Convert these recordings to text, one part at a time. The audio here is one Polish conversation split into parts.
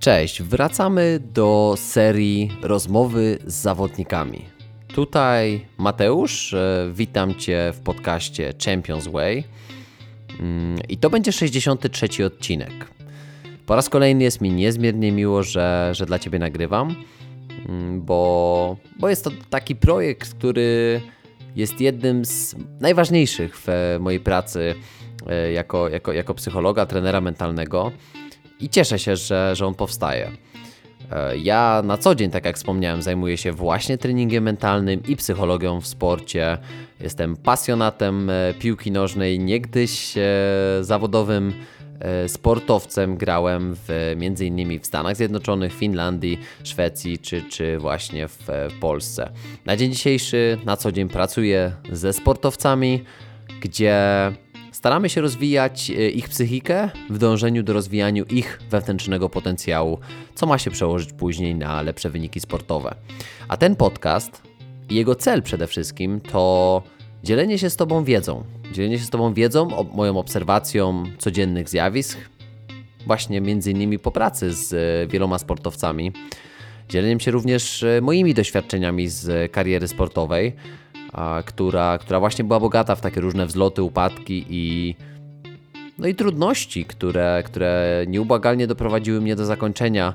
Cześć, wracamy do serii rozmowy z zawodnikami. Tutaj Mateusz, e, witam Cię w podcaście Champions Way. Mm, I to będzie 63 odcinek. Po raz kolejny jest mi niezmiernie miło, że, że dla Ciebie nagrywam, mm, bo, bo jest to taki projekt, który jest jednym z najważniejszych w mojej pracy e, jako, jako, jako psychologa, trenera mentalnego i cieszę się, że, że on powstaje. E, ja na co dzień, tak jak wspomniałem, zajmuję się właśnie treningiem mentalnym i psychologią w sporcie. Jestem pasjonatem e, piłki nożnej, niegdyś zawodowym sportowcem. Grałem w, między innymi w Stanach Zjednoczonych, Finlandii, Szwecji czy, czy właśnie w Polsce. Na dzień dzisiejszy na co dzień pracuję ze sportowcami, gdzie Staramy się rozwijać e, ich psychikę w dążeniu do rozwijania ich wewnętrznego potencjału, co ma się przełożyć później na lepsze wyniki sportowe. A ten podcast i jego cel przede wszystkim to dzielenie się z Tobą wiedzą. Dzielenie się z Tobą wiedzą, moją obserwacją codziennych zjawisk, właśnie między innymi po pracy z e, wieloma sportowcami. Dzieleniem się również e, moimi doświadczeniami z kariery sportowej która, która właśnie była bogata w takie różne wzloty, upadki i, no i trudności, które, które nieubłagalnie doprowadziły mnie do zakończenia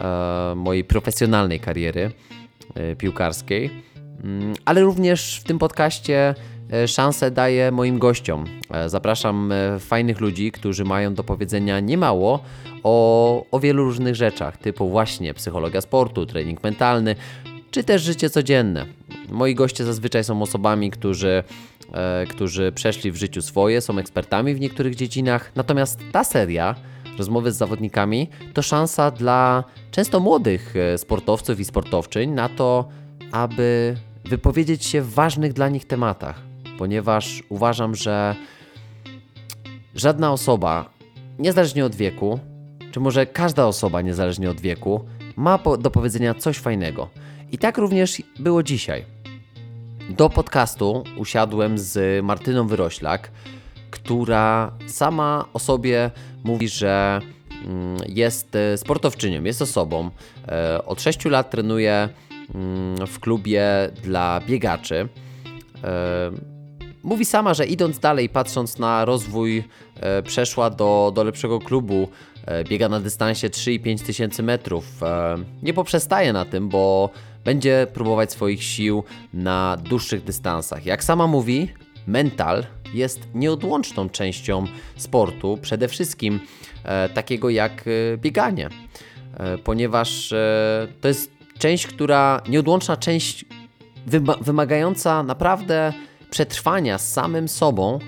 e, mojej profesjonalnej kariery e, piłkarskiej. Mm, ale również w tym podcaście e, szansę daję moim gościom. E, zapraszam e, fajnych ludzi, którzy mają do powiedzenia niemało o, o wielu różnych rzeczach, typu właśnie psychologia sportu, trening mentalny, czy też życie codzienne. Moi goście zazwyczaj są osobami, którzy, e, którzy przeszli w życiu swoje, są ekspertami w niektórych dziedzinach. Natomiast ta seria, rozmowy z zawodnikami, to szansa dla często młodych e, sportowców i sportowczyń na to, aby wypowiedzieć się w ważnych dla nich tematach, ponieważ uważam, że żadna osoba, niezależnie od wieku, czy może każda osoba, niezależnie od wieku, ma do powiedzenia coś fajnego. I tak również było dzisiaj. Do podcastu usiadłem z Martyną Wyroślak, która sama o sobie mówi, że mm, jest e, sportowczynią, jest osobą. E, od 6 lat trenuje mm, w klubie dla biegaczy. E, mówi sama, że idąc dalej, patrząc na rozwój, przeszła do, do lepszego klubu. Biega na dystansie 3,5 tysięcy metrów. Nie poprzestaje na tym, bo będzie próbować swoich sił na dłuższych dystansach. Jak sama mówi, mental jest nieodłączną częścią sportu, przede wszystkim e, takiego jak e, bieganie, e, ponieważ e, to jest część, która nieodłączna część wymagająca naprawdę przetrwania z samym sobą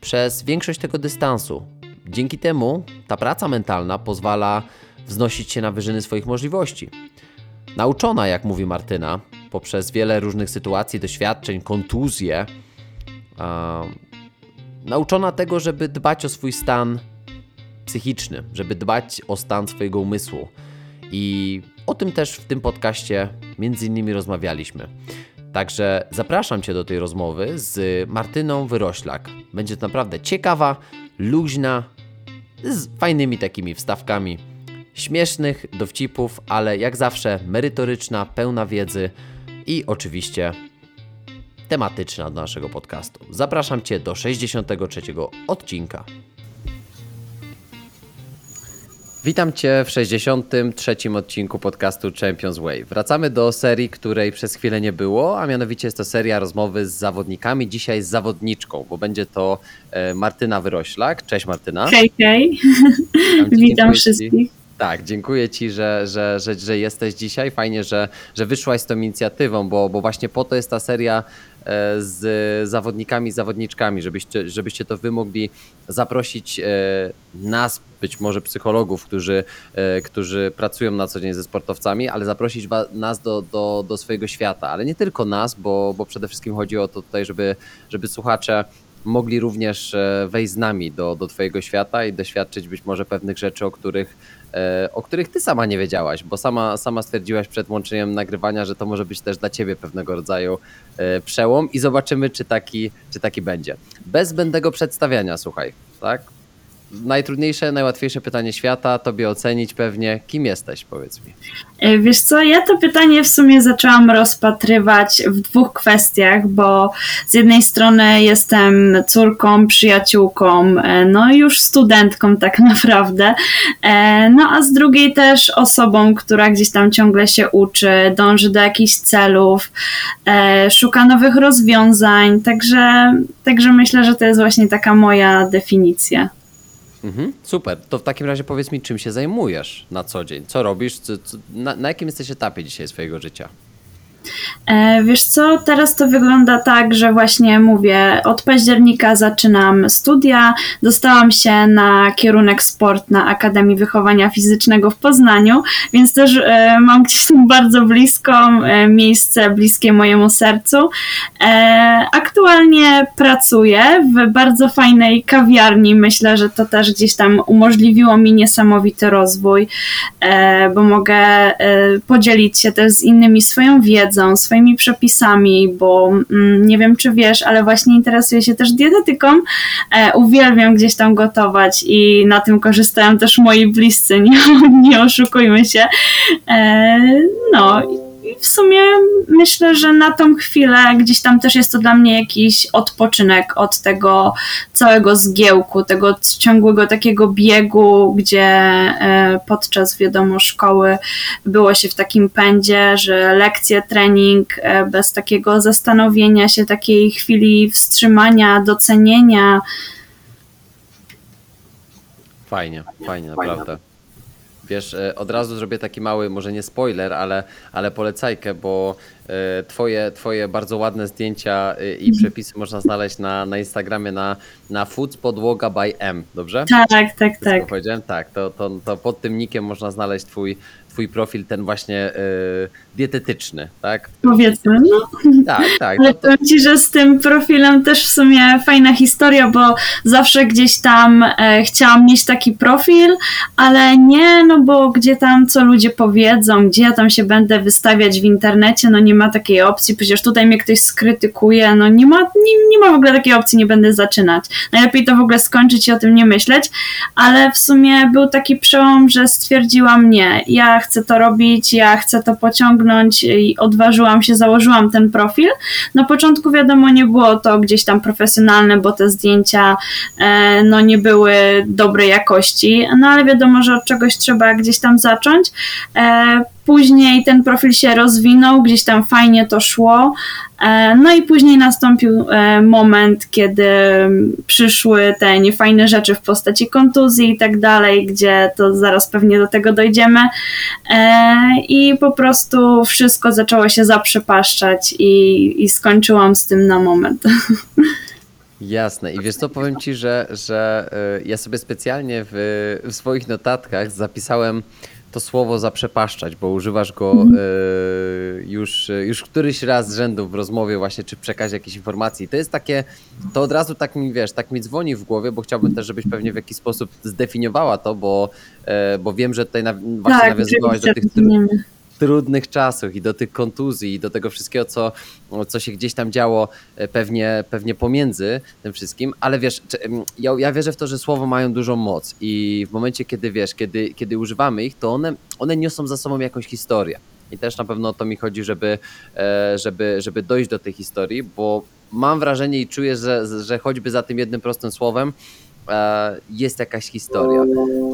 przez większość tego dystansu. Dzięki temu ta praca mentalna pozwala wznosić się na wyżyny swoich możliwości. Nauczona, jak mówi Martyna, poprzez wiele różnych sytuacji, doświadczeń, kontuzje, nauczona tego, żeby dbać o swój stan psychiczny, żeby dbać o stan swojego umysłu. I o tym też w tym podcaście między innymi rozmawialiśmy. Także zapraszam Cię do tej rozmowy z Martyną Wyroślak. Będzie to naprawdę ciekawa, luźna, z fajnymi takimi wstawkami śmiesznych dowcipów, ale jak zawsze merytoryczna, pełna wiedzy i oczywiście tematyczna do naszego podcastu. Zapraszam Cię do 63 odcinka. Witam Cię w 63 odcinku podcastu Champions Way. Wracamy do serii, której przez chwilę nie było, a mianowicie jest to seria rozmowy z zawodnikami. Dzisiaj z zawodniczką, bo będzie to e, Martyna Wyroślak. Cześć Martyna. Hej, hej. Witam wszystkich. Tak, dziękuję Ci, że, że, że, że jesteś dzisiaj. Fajnie, że, że wyszłaś z tą inicjatywą, bo, bo właśnie po to jest ta seria e, z zawodnikami, zawodniczkami, żebyście, żebyście to wy mogli zaprosić e, nas, być może psychologów, którzy, e, którzy pracują na co dzień ze sportowcami, ale zaprosić nas do, do, do swojego świata, ale nie tylko nas, bo, bo przede wszystkim chodzi o to tutaj, żeby, żeby słuchacze mogli również wejść z nami do, do Twojego świata i doświadczyć być może pewnych rzeczy, o których o których ty sama nie wiedziałaś, bo sama, sama stwierdziłaś przed łączeniem nagrywania, że to może być też dla ciebie pewnego rodzaju e, przełom i zobaczymy, czy taki, czy taki będzie. Bez zbędnego przedstawiania, słuchaj, tak? Najtrudniejsze, najłatwiejsze pytanie świata, tobie ocenić pewnie, kim jesteś, powiedz mi. E, wiesz co, ja to pytanie w sumie zaczęłam rozpatrywać w dwóch kwestiach, bo z jednej strony jestem córką, przyjaciółką, e, no już studentką tak naprawdę, e, no a z drugiej też osobą, która gdzieś tam ciągle się uczy, dąży do jakichś celów, szuka nowych rozwiązań, także, także myślę, że to jest właśnie taka moja definicja. Mhm, super. To w takim razie powiedz mi, czym się zajmujesz na co dzień? Co robisz? Co, co, na, na jakim jesteś etapie dzisiaj swojego życia? E, wiesz co, teraz to wygląda tak, że właśnie mówię, od października zaczynam studia. Dostałam się na kierunek sport na Akademii Wychowania Fizycznego w Poznaniu, więc też e, mam gdzieś bardzo blisko e, miejsce bliskie mojemu sercu. Aktualnie pracuję w bardzo fajnej kawiarni. Myślę, że to też gdzieś tam umożliwiło mi niesamowity rozwój, bo mogę podzielić się też z innymi swoją wiedzą wiedzą, swoimi przepisami, bo mm, nie wiem, czy wiesz, ale właśnie interesuję się też dietetyką. E, uwielbiam gdzieś tam gotować i na tym korzystają też moi bliscy, nie, nie oszukujmy się. E, no w sumie myślę, że na tą chwilę gdzieś tam też jest to dla mnie jakiś odpoczynek od tego całego zgiełku, tego ciągłego takiego biegu, gdzie e, podczas wiadomo szkoły było się w takim pędzie, że lekcje, trening e, bez takiego zastanowienia się, takiej chwili wstrzymania, docenienia. Fajnie, fajnie, naprawdę. Wiesz, e, od razu zrobię taki mały, może nie spoiler, ale, ale polecajkę, bo twoje, twoje bardzo ładne zdjęcia e, i mhm. przepisy można znaleźć na, na Instagramie na, na Foods Podłoga by M, dobrze? Tak, tak, tak. powiedziałem? Tak, to, to, to pod tym nikiem można znaleźć twój, twój profil ten właśnie y, dietetyczny, tak? Powiedzmy, no. Tak, tak. Ale no powiem Ci, że z tym profilem też w sumie fajna historia, bo zawsze gdzieś tam e, chciałam mieć taki profil, ale nie, no bo gdzie tam co ludzie powiedzą, gdzie ja tam się będę wystawiać w internecie, no nie ma takiej opcji, przecież tutaj mnie ktoś skrytykuje, no nie ma, nie, nie ma w ogóle takiej opcji, nie będę zaczynać. Najlepiej to w ogóle skończyć i o tym nie myśleć, ale w sumie był taki przełom, że stwierdziłam nie, ja chcę to robić, ja chcę to pociągnąć i odważyłam się, założyłam ten profil. Na początku wiadomo nie było to gdzieś tam profesjonalne, bo te zdjęcia e, no nie były dobrej jakości, no ale wiadomo, że od czegoś trzeba gdzieś tam zacząć. Później ten profil się rozwinął, gdzieś tam fajnie to szło. E, no i później nastąpił e, moment, kiedy przyszły te niefajne rzeczy w postaci kontuzji i tak dalej, gdzie to zaraz pewnie do tego dojdziemy. E, I po prostu wszystko zaczęło się zaprzepaszczać i, i skończyłam z tym na moment. Jasne. I wiesz co, powiem Ci, że, że ja sobie specjalnie w, w swoich notatkach zapisałem to słowo zaprzepaszczać, bo używasz go mhm. y, już, już któryś raz z rzędu w rozmowie właśnie, czy przekazie jakiejś informacji. To jest takie, to od razu tak mi, wiesz, tak mi dzwoni w głowie, bo chciałbym też, żebyś pewnie w jakiś sposób zdefiniowała to, bo, y, bo wiem, że tutaj na, właśnie tak, nawiązywałaś do tych trudnych czasów i do tych kontuzji i do tego wszystkiego, co, co się gdzieś tam działo e, pewnie, pewnie pomiędzy tym wszystkim, ale wiesz, ja, ja wierzę w to, że słowo mają dużą moc i w momencie, kiedy wiesz, kiedy, kiedy używamy ich, to one, one niosą za sobą jakąś historię. I też na pewno o to mi chodzi, żeby, e, żeby, żeby dojść do tej historii, bo mam wrażenie i czuję, że, że choćby za tym jednym prostym słowem jest jakaś historia.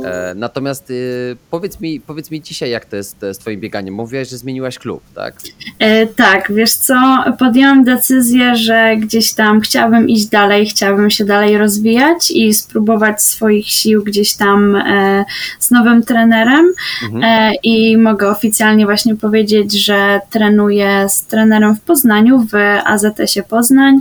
E, natomiast y, powiedz mi, powiedz mi dzisiaj, jak to jest z Twoim bieganiem. Mówiłaś, że zmieniłaś klub, tak? E, tak, wiesz co, podjęłam decyzję, że gdzieś tam chciałabym iść dalej, chciałabym się dalej rozwijać i spróbować swoich sił gdzieś tam e, z nowym trenerem. Mhm. E, I mogę oficjalnie właśnie powiedzieć, że trenuję z trenerem w Poznaniu, w AZS-ie Poznań.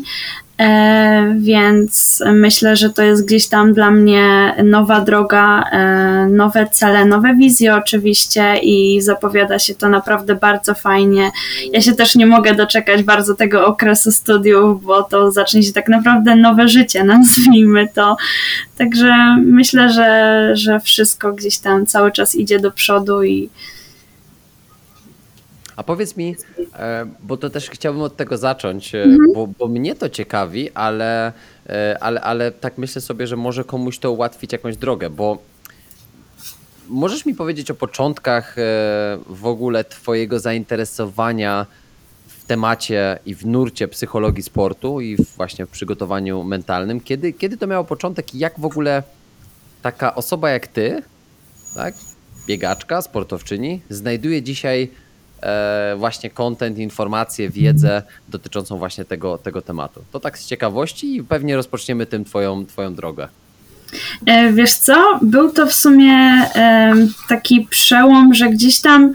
E, więc myślę, że to jest gdzieś tam dla mnie nowa droga, e, nowe cele, nowe wizje oczywiście i zapowiada się to naprawdę bardzo fajnie. Ja się też nie mogę doczekać bardzo tego okresu studiów, bo to zacznie się tak naprawdę nowe życie, nazwijmy to. Także myślę, że, że wszystko gdzieś tam cały czas idzie do przodu i, A powiedz mi, e, bo to też chciałbym od tego zacząć, e, mhm. bo, bo, mnie to ciekawi, ale, e, ale, ale tak myślę sobie, że może komuś to ułatwić jakąś drogę, bo możesz mi powiedzieć o początkach w ogóle Twojego zainteresowania w temacie i w nurcie psychologii sportu i właśnie w przygotowaniu mentalnym. Kiedy, kiedy to miało początek i jak w ogóle taka osoba jak Ty, tak, biegaczka, sportowczyni, znajduje dzisiaj właśnie content, informacje, wiedzę dotyczącą właśnie tego, tego tematu. To tak z ciekawości i pewnie rozpoczniemy tym twoją, twoją drogę. E, wiesz co, był to w sumie e, taki przełom, że gdzieś tam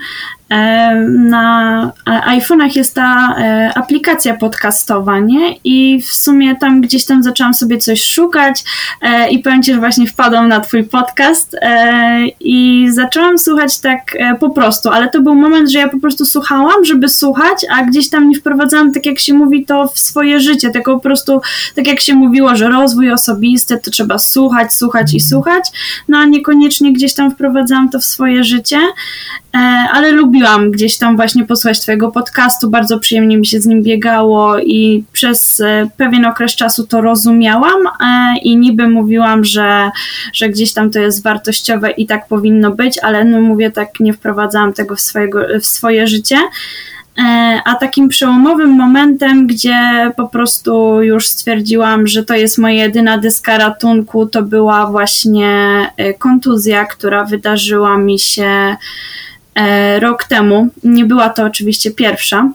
na iPhone'ach jest ta e, aplikacja podcastowa, nie? I w sumie tam gdzieś tam zaczęłam sobie coś szukać e, i powiem Ci, że właśnie wpadłam na Twój podcast e, i zaczęłam słuchać tak po prostu, ale to był moment, że ja po prostu słuchałam, żeby słuchać, a gdzieś tam nie wprowadzałam, tak jak się mówi, to w swoje życie, tylko po prostu, tak jak się mówiło, że rozwój osobisty to trzeba słuchać, słuchać i słuchać, no a niekoniecznie gdzieś tam wprowadzałam to w swoje życie, ale lubię lubiłam gdzieś tam właśnie posłuchać Twojego podcastu, bardzo przyjemnie mi się z nim biegało i przez e, pewien okres czasu to rozumiałam e, i niby mówiłam, że, że gdzieś tam to jest wartościowe i tak powinno być, ale no mówię, tak nie wprowadzałam tego w, swojego, w swoje życie. E, a takim przełomowym momentem, gdzie po prostu już stwierdziłam, że to jest moja jedyna dyska ratunku, to była właśnie kontuzja, która wydarzyła mi się rok temu. Nie była to oczywiście pierwsza,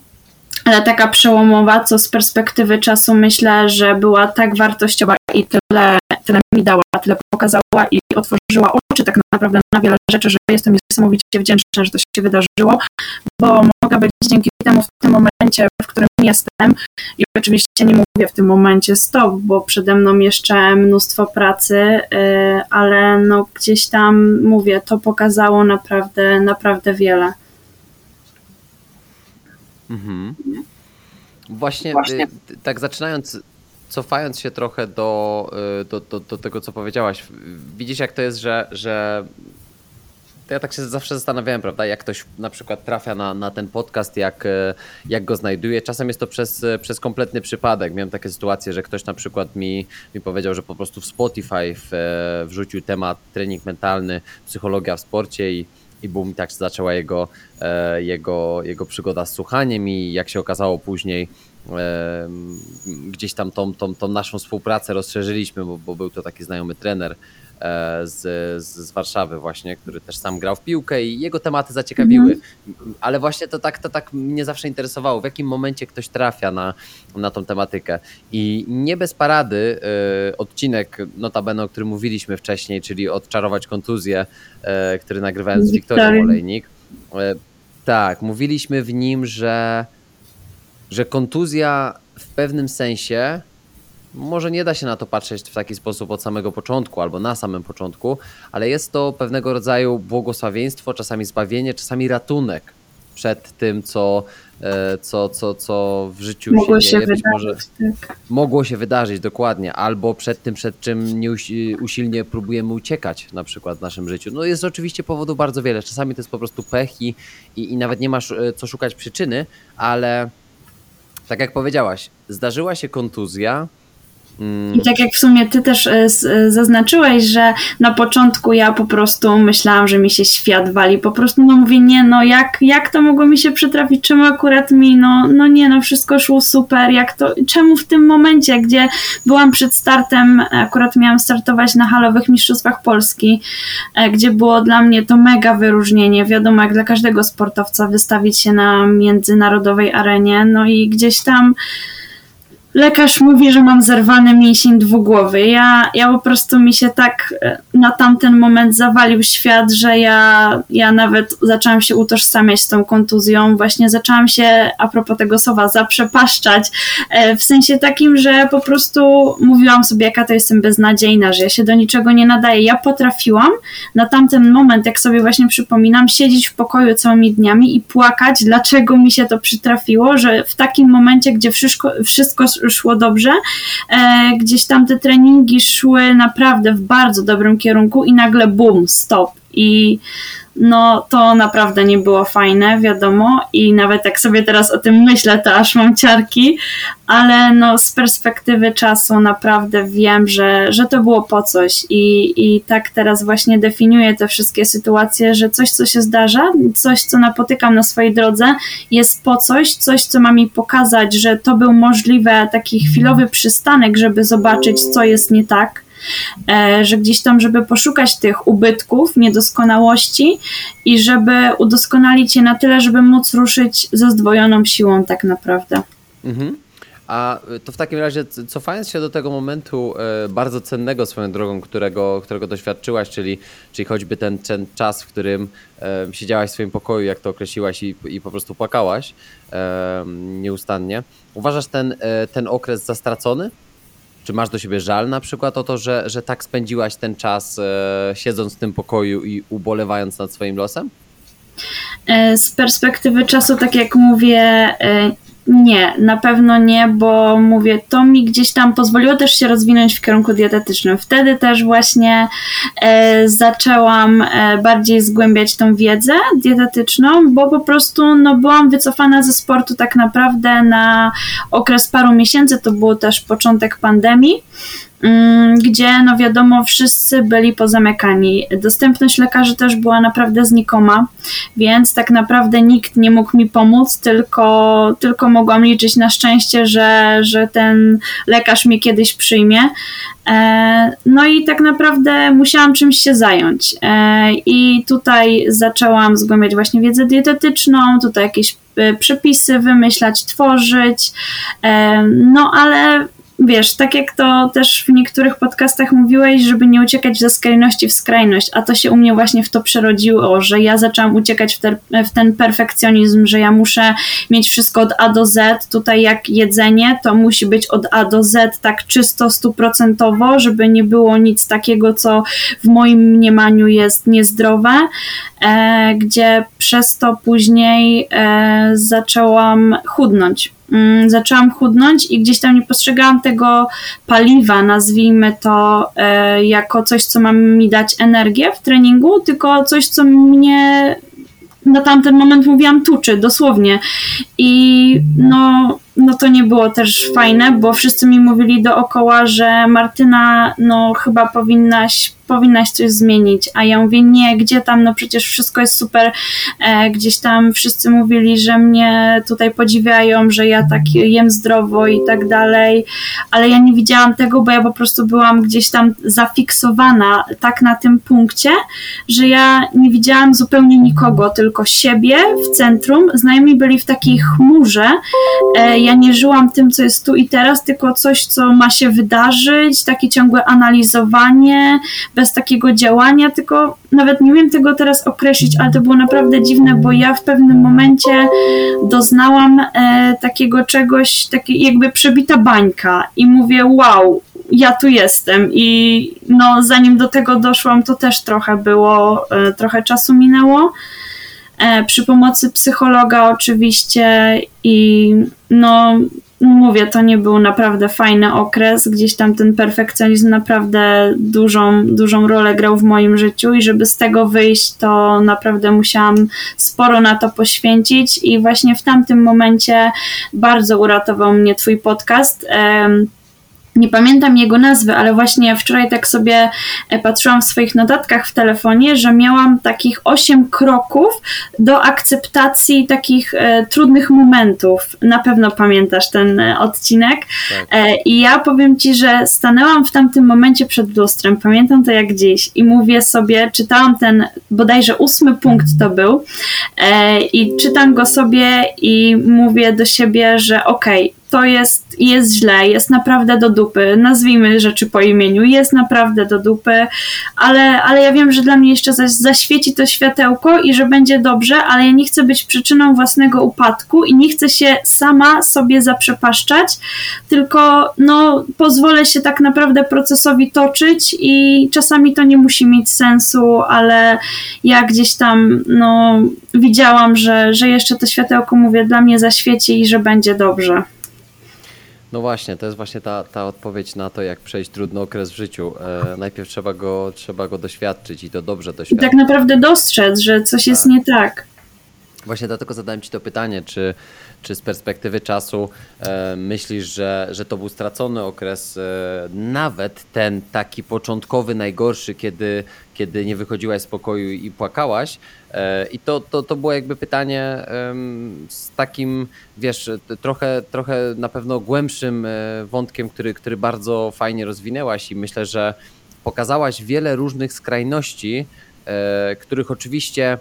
ale taka przełomowa, co z perspektywy czasu myślę, że była tak wartościowa i tyle, tyle mi dała, tyle pokazała i otworzyła oczy tak naprawdę na wiele rzeczy, że jestem niesamowicie wdzięczna, że to się wydarzyło, bo mogę być dzięki temu w tym momencie, w którym jestem i oczywiście nie mówię w tym momencie stop, bo przede mną jeszcze mnóstwo pracy, y, ale no gdzieś tam mówię, to pokazało naprawdę, naprawdę wiele. Mhm. Właśnie, Właśnie. Y, tak zaczynając, cofając się trochę do, y, do, do, do, tego, co powiedziałaś, widzisz jak to jest, że, że ja tak się zawsze zastanawiałem, prawda, jak ktoś na przykład trafia na, na ten podcast, jak, e, jak go znajduje. Czasem jest to przez, przez kompletny przypadek. Miałem takie sytuacje, że ktoś na przykład mi, mi powiedział, że po prostu w Spotify w, e, wrzucił temat trening mentalny, psychologia w sporcie i i boom, tak zaczęła jego, jego, jego przygoda z słuchaniem i jak się okazało później gdzieś tam tą, tą, tą naszą współpracę rozszerzyliśmy, bo, bo był to taki znajomy trener E, z, z Warszawy właśnie, który też sam grał w piłkę i jego tematy zaciekawiły. Mhm. Ale właśnie to tak, to tak mnie zawsze interesowało, w jakim momencie ktoś trafia na, na tą tematykę. I nie bez parady y, odcinek, notabene, o którym mówiliśmy wcześniej, czyli odczarować kontuzję, y, który nagrywałem z Wiktorią Olejnik. Y, tak, mówiliśmy w nim, że, że kontuzja w pewnym sensie może nie da się na to patrzeć w taki sposób od samego początku albo na samym początku, ale jest to pewnego rodzaju błogosławieństwo, czasami zbawienie, czasami ratunek przed tym, co, e, co, co, co w życiu mogło się dzieje. Się może tak. mogło się wydarzyć dokładnie, albo przed tym, przed czym nie usilnie próbujemy uciekać na przykład w naszym życiu. No jest oczywiście powodów bardzo wiele. Czasami to jest po prostu pech i, i, i nawet nie masz e, co szukać przyczyny, ale tak jak powiedziałaś, zdarzyła się kontuzja, i tak jak w sumie ty też e, e, zaznaczyłeś, że na początku ja po prostu myślałam, że mi się świat wali. Po prostu no mówię, nie no, jak, jak to mogło mi się przytrafić? Czemu akurat mi? No, no nie no, wszystko szło super. Jak to, czemu w tym momencie, gdzie byłam przed startem, akurat miałam startować na halowych mistrzostwach Polski, e, gdzie było dla mnie to mega wyróżnienie. Wiadomo, jak dla każdego sportowca wystawić się na międzynarodowej arenie, no i gdzieś tam lekarz mówi, że mam zerwany mięsień dwugłowy. Ja, ja po prostu mi się tak e, na tamten moment zawalił świat, że ja, ja nawet zaczęłam się utożsamiać z tą kontuzją. Właśnie zaczęłam się, a propos tego słowa, zaprzepaszczać. E, w sensie takim, że po prostu mówiłam sobie, jaka to jestem beznadziejna, że ja się do niczego nie nadaję. Ja potrafiłam na tamten moment, jak sobie właśnie przypominam, siedzieć w pokoju całymi dniami i płakać, dlaczego mi się to przytrafiło, że w takim momencie, gdzie wszystko, wszystko szło dobrze. E, gdzieś tam te treningi szły naprawdę w bardzo dobrym kierunku i nagle bum, stop. I no to naprawdę nie było fajne, wiadomo, i nawet jak sobie teraz o tym myślę, to aż mam ciarki, ale no z perspektywy czasu naprawdę wiem, że, że to było po coś. I, i tak teraz właśnie definiuję te wszystkie sytuacje, że coś, co się zdarza, coś, co napotykam na swojej drodze, jest po coś, coś, co ma mi pokazać, że to był możliwe taki chwilowy przystanek, żeby zobaczyć, co jest nie tak, że gdzieś tam, żeby poszukać tych ubytków, niedoskonałości i żeby udoskonalić je na tyle, żeby móc ruszyć ze zdwojoną siłą tak naprawdę. Mhm. A to w takim razie, cofając się do tego momentu e, bardzo cennego swoją drogą, którego, którego doświadczyłaś, czyli, czyli choćby ten, ten czas, w którym e, siedziałaś w swoim pokoju, jak to określiłaś, i, i po prostu płakałaś nieustannie. Uważasz ten, ten okres za stracony? Czy masz do siebie żal na przykład o to, że, że tak spędziłaś ten czas e, siedząc w tym pokoju i ubolewając nad swoim losem? E, z perspektywy czasu, tak jak mówię, e, nie, na pewno nie, bo mówię, to mi gdzieś tam pozwoliło też się rozwinąć w kierunku dietetycznym. Wtedy też właśnie e, zaczęłam e, bardziej zgłębiać tą wiedzę dietetyczną, bo po prostu no, byłam wycofana ze sportu tak naprawdę na okres paru miesięcy, to był też początek pandemii. Mm, gdzie no wiadomo wszyscy byli pozamykani. Dostępność lekarzy też była naprawdę znikoma, więc tak naprawdę nikt nie mógł mi pomóc, tylko, tylko mogłam liczyć na szczęście, że, że ten lekarz mnie kiedyś przyjmie. E, no i tak naprawdę musiałam czymś się zająć. E, I tutaj zaczęłam zgłębiać właśnie wiedzę dietetyczną, tutaj jakieś e, przepisy wymyślać, tworzyć. No ale wiesz, tak jak to też w niektórych podcastach mówiłeś, żeby nie uciekać ze skrajności w skrajność, a to się u mnie właśnie w to przerodziło, że ja zaczęłam uciekać w, te, w ten perfekcjonizm, że ja muszę mieć wszystko od A do Z. Tutaj jak jedzenie, to musi być od A do Z tak czysto, stuprocentowo, żeby nie było nic takiego, co w moim mniemaniu jest niezdrowe, e, gdzie przez to później e, zaczęłam chudnąć zaczęłam chudnąć i gdzieś tam nie postrzegałam tego paliwa, nazwijmy to, e, jako coś, co ma mi dać energię w treningu, tylko coś, co mnie na tamten moment mówiłam tuczy, dosłownie. I no, no to nie było też fajne, bo wszyscy mi mówili dookoła, że Martyna, no chyba powinnaś powinnaś coś zmienić, a ja mówię, nie, gdzie tam, no przecież wszystko jest super, e, gdzieś tam wszyscy mówili, że mnie tutaj podziwiają, że ja tak jem zdrowo i tak dalej, ale ja nie widziałam tego, bo ja po prostu byłam gdzieś tam zafiksowana tak na tym punkcie, że ja nie widziałam zupełnie nikogo, tylko siebie w centrum, znajomi byli w takiej chmurze, e, ja nie żyłam tym, co jest tu i teraz, tylko coś, co ma się wydarzyć, takie ciągłe analizowanie, bez takiego działania, tylko nawet nie wiem tego teraz określić, ale to było naprawdę dziwne, bo ja w pewnym momencie doznałam e, takiego czegoś, takiej jakby przebita bańka i mówię, wow, ja tu jestem i no zanim do tego doszłam, to też trochę było, e, trochę czasu minęło. E, przy pomocy psychologa oczywiście i no mówię, to nie był naprawdę fajny okres, gdzieś tam ten perfekcjonizm naprawdę dużą, dużą rolę grał w moim życiu i żeby z tego wyjść, to naprawdę musiałam sporo na to poświęcić. I właśnie w tamtym momencie bardzo uratował mnie twój podcast nie pamiętam jego nazwy, ale właśnie wczoraj tak sobie e, patrzyłam w swoich notatkach w telefonie, że miałam takich osiem kroków do akceptacji takich e, trudnych momentów. Na pewno pamiętasz ten e, odcinek. Tak. E, I ja powiem ci, że stanęłam w tamtym momencie przed lustrem, pamiętam to jak dziś, i mówię sobie, czytałam ten bodajże ósmy punkt to był, e, i czytam go sobie i mówię do siebie, że okej, okay, to jest, jest źle, jest naprawdę do dupy, nazwijmy rzeczy po imieniu, jest naprawdę do dupy, ale, ale ja wiem, że dla mnie jeszcze zaświeci to światełko i że będzie dobrze, ale ja nie chcę być przyczyną własnego upadku i nie chcę się sama sobie zaprzepaszczać, tylko no, pozwolę się tak naprawdę procesowi toczyć i czasami to nie musi mieć sensu, ale ja gdzieś tam no, widziałam, że, że jeszcze to światełko, mówię, dla mnie zaświeci i że będzie dobrze. No właśnie, to jest właśnie ta, ta odpowiedź na to, jak przejść trudny okres w życiu. E, najpierw trzeba go, trzeba go doświadczyć i to dobrze doświadczyć. I tak naprawdę dostrzec, że coś tak. jest nie tak. Właśnie dlatego zadałem Ci to pytanie, czy, czy z perspektywy czasu e, myślisz, że, że to był stracony okres, e, nawet ten taki początkowy, najgorszy, kiedy, kiedy nie wychodziłaś z pokoju i płakałaś. E, I to, to, to było jakby pytanie e, z takim, wiesz, trochę, trochę na pewno głębszym e, wątkiem, który, który bardzo fajnie rozwinęłaś i myślę, że pokazałaś wiele różnych skrajności, e, których oczywiście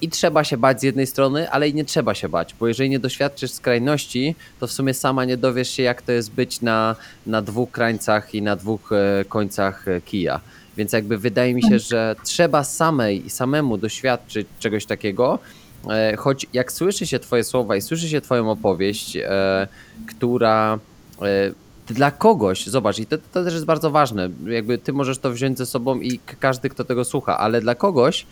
I trzeba się bać z jednej strony, ale i nie trzeba się bać, bo jeżeli nie doświadczysz skrajności, to w sumie sama nie dowiesz się, jak to jest być na, na dwóch krańcach i na dwóch e, końcach e, kija. Więc jakby wydaje mi się, tak. że trzeba samej i samemu doświadczyć czegoś takiego, choć jak słyszy się Twoje słowa i słyszy się Twoją opowieść, która dla kogoś, zobacz, i to, to też jest bardzo ważne, jakby Ty możesz to wziąć ze sobą i każdy, kto tego słucha, ale dla kogoś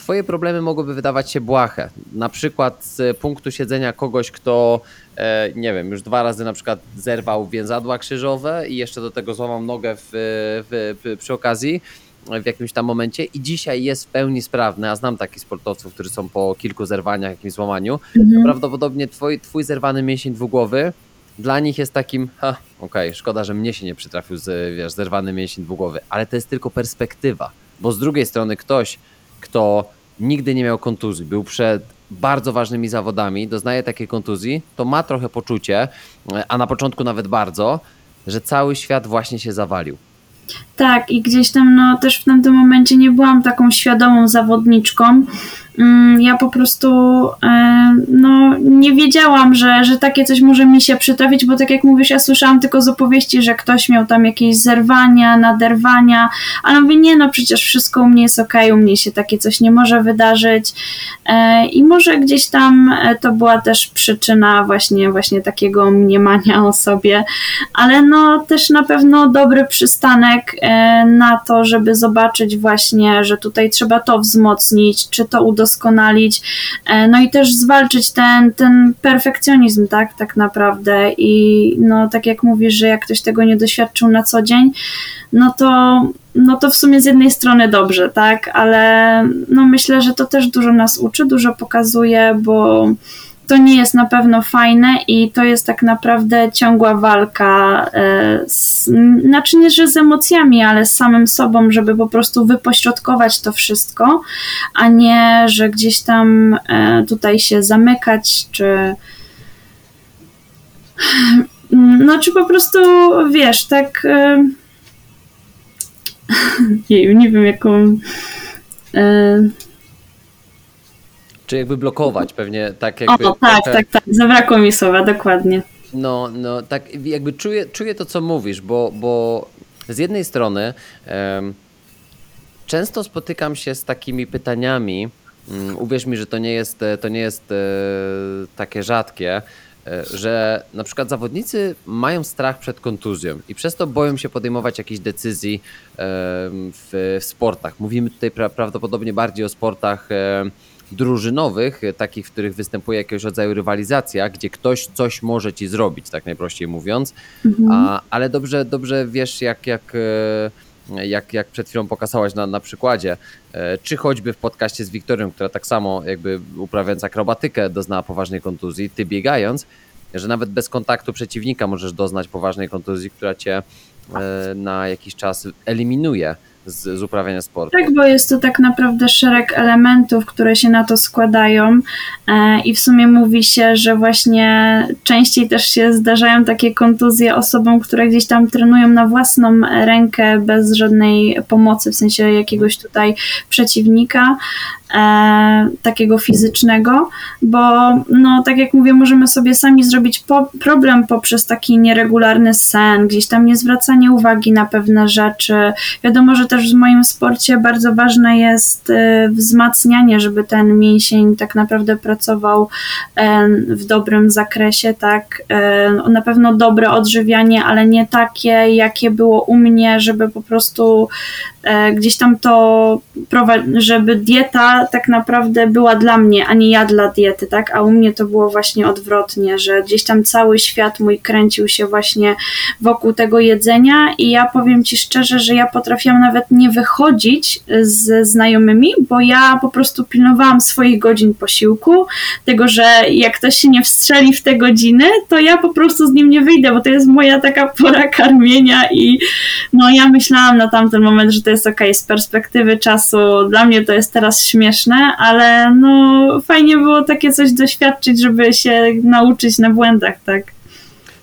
Twoje problemy mogłyby wydawać się błahe. Na przykład z punktu siedzenia kogoś, kto, e, nie wiem, już dwa razy na przykład zerwał więzadła krzyżowe i jeszcze do tego złamał nogę w, w, przy okazji w jakimś tam momencie i dzisiaj jest w pełni sprawny, a znam takich sportowców, którzy są po kilku zerwaniach, jakimś złamaniu, mhm. prawdopodobnie twój, twój zerwany mięsień dwugłowy dla nich jest takim, ha, okej, okay, szkoda, że mnie się nie przytrafił z, wiesz, zerwany mięsień dwugłowy, ale to jest tylko perspektywa, bo z drugiej strony ktoś, kto nigdy nie miał kontuzji, był przed bardzo ważnymi zawodami, doznaje takiej kontuzji, to ma trochę poczucie, a na początku nawet bardzo, że cały świat właśnie się zawalił. Tak, i gdzieś tam no, też w tamtym momencie nie byłam taką świadomą zawodniczką, Mm, ja po prostu e, no, nie wiedziałam, że, że takie coś może mi się przytrafić, bo tak jak mówisz, ja słyszałam tylko z opowieści, że ktoś miał tam jakieś zerwania, naderwania, ale mówię, nie no, przecież wszystko u mnie jest ok, u mnie się takie coś nie może wydarzyć. E, i może gdzieś tam e, to była też przyczyna właśnie, właśnie takiego mniemania o sobie, ale no też na pewno dobry przystanek na to, żeby zobaczyć właśnie, że tutaj trzeba to wzmocnić, czy to udoskonalić, e, no i też zwalczyć ten, ten perfekcjonizm, tak, tak naprawdę. I no tak jak mówisz, że jak ktoś tego nie doświadczył na co dzień, no to, no to w sumie z jednej strony dobrze, tak, ale no myślę, że to też dużo nas uczy, dużo pokazuje, bo to nie jest na pewno fajne i to jest tak naprawdę ciągła walka, e, z, znaczy nie, że z emocjami, ale z samym sobą, żeby po prostu wypośrodkować to wszystko, a nie, że gdzieś tam e, tutaj się zamykać, czy no, czy po prostu, wiesz, tak e, nie wiem jaką czy jakby blokować pewnie tak jakby. O, tak, tak, tak. Zabrakło mi słowa, dokładnie. No, no, tak jakby czuję, czuję to, co mówisz, bo, bo z jednej strony um, często spotykam się z takimi pytaniami. Um, uwierz mi, że to nie jest, to nie jest e, takie rzadkie, e, że na przykład zawodnicy mają strach przed kontuzją i przez to boją się podejmować jakichś decyzji w, w, sportach. Mówimy tutaj pra, prawdopodobnie bardziej o sportach drużynowych, e, takich, w których występuje jakiegoś rodzaju rywalizacja, gdzie ktoś coś może ci zrobić, tak najprościej mówiąc, mhm. A, ale dobrze, dobrze wiesz, jak, jak, e, jak, jak przed chwilą pokazałaś na, na przykładzie, e, czy choćby w podcaście z Wiktorią, która tak samo jakby uprawiając akrobatykę doznała poważnej kontuzji, ty biegając, że nawet bez kontaktu przeciwnika możesz doznać poważnej kontuzji, która cię na jakiś czas eliminuje z, z uprawiania sportu. Tak, bo jest to tak naprawdę szereg elementów, które się na to składają e, i w sumie mówi się, że właśnie częściej też się zdarzają takie kontuzje osobom, które gdzieś tam trenują na własną rękę bez żadnej pomocy, w sensie jakiegoś tutaj przeciwnika, e, takiego fizycznego, bo no tak jak mówię, możemy sobie sami zrobić po, problem poprzez taki nieregularny sen, gdzieś tam niezwracanie uwagi na pewne rzeczy. Wiadomo, że też w moim sporcie bardzo ważne jest e, wzmacnianie, żeby ten mięsień tak naprawdę pracował e, w dobrym zakresie, tak. E, na pewno dobre odżywianie, ale nie takie, jakie było u mnie, żeby po prostu gdzieś tam to, żeby dieta tak naprawdę była dla mnie, a nie ja dla diety, tak? A u mnie to było właśnie odwrotnie, że gdzieś tam cały świat mój kręcił się właśnie wokół tego jedzenia i ja powiem Ci szczerze, że ja potrafiłam nawet nie wychodzić z znajomymi, bo ja po prostu pilnowałam swoich godzin posiłku, tego, że jak ktoś się nie wstrzeli w te godziny, to ja po prostu z nim nie wyjdę, bo to jest moja taka pora karmienia i no ja myślałam na tamten moment, że to jest ok, z perspektywy czasu dla mnie to jest teraz śmieszne, ale no fajnie było takie coś doświadczyć, żeby się nauczyć na błędach, tak.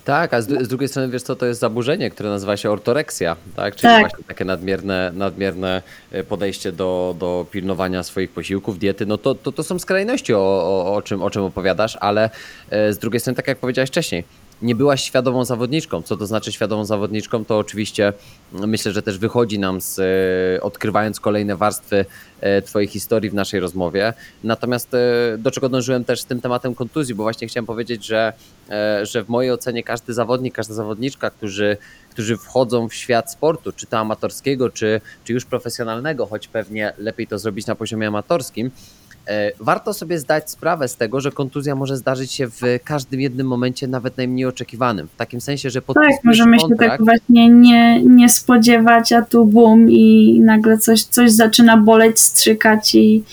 Tak, a z, z, drugiej strony wiesz co, to jest zaburzenie, które nazywa się ortoreksja, tak? Czyli tak. właśnie takie nadmierne, nadmierne e, podejście do, do pilnowania swoich posiłków, diety. No to, to, to są skrajności, o, o, o, czym, o czym opowiadasz, ale e, z drugiej strony, tak jak powiedziałeś wcześniej, nie byłaś świadomą zawodniczką. Co to znaczy świadomą zawodniczką? To oczywiście myślę, że też wychodzi nam z e, odkrywając kolejne warstwy e, Twojej historii w naszej rozmowie. Natomiast e, do czego dążyłem też z tym tematem kontuzji, bo właśnie chciałem powiedzieć, że, że w mojej ocenie każdy zawodnik, każda zawodniczka, którzy, którzy wchodzą w świat sportu, czy to amatorskiego, czy, czy już profesjonalnego, choć pewnie lepiej to zrobić na poziomie amatorskim, warto sobie zdać sprawę z tego, że kontuzja może zdarzyć się w każdym jednym momencie, nawet najmniej oczekiwanym. W takim sensie, że Tak, możemy kontrakt, się tak właśnie nie, nie spodziewać, a tu bum i nagle coś, coś zaczyna boleć, strzykać i,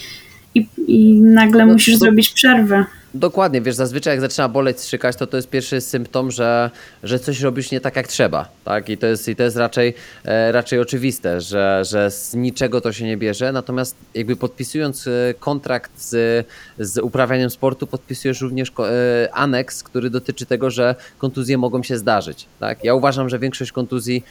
i, i nagle no, musisz to, zrobić przerwę. Dokładnie, wiesz, zazwyczaj jak zaczyna boleć, strzykać, to to jest pierwszy symptom, że, że coś robisz nie tak jak trzeba, tak? I to jest, i to jest raczej, e, raczej oczywiste, że, że z niczego to się nie bierze, natomiast jakby podpisując e, kontrakt z, z uprawianiem sportu, podpisujesz również e, aneks, który dotyczy tego, że kontuzje mogą się zdarzyć, tak? Ja uważam, że większość kontuzji,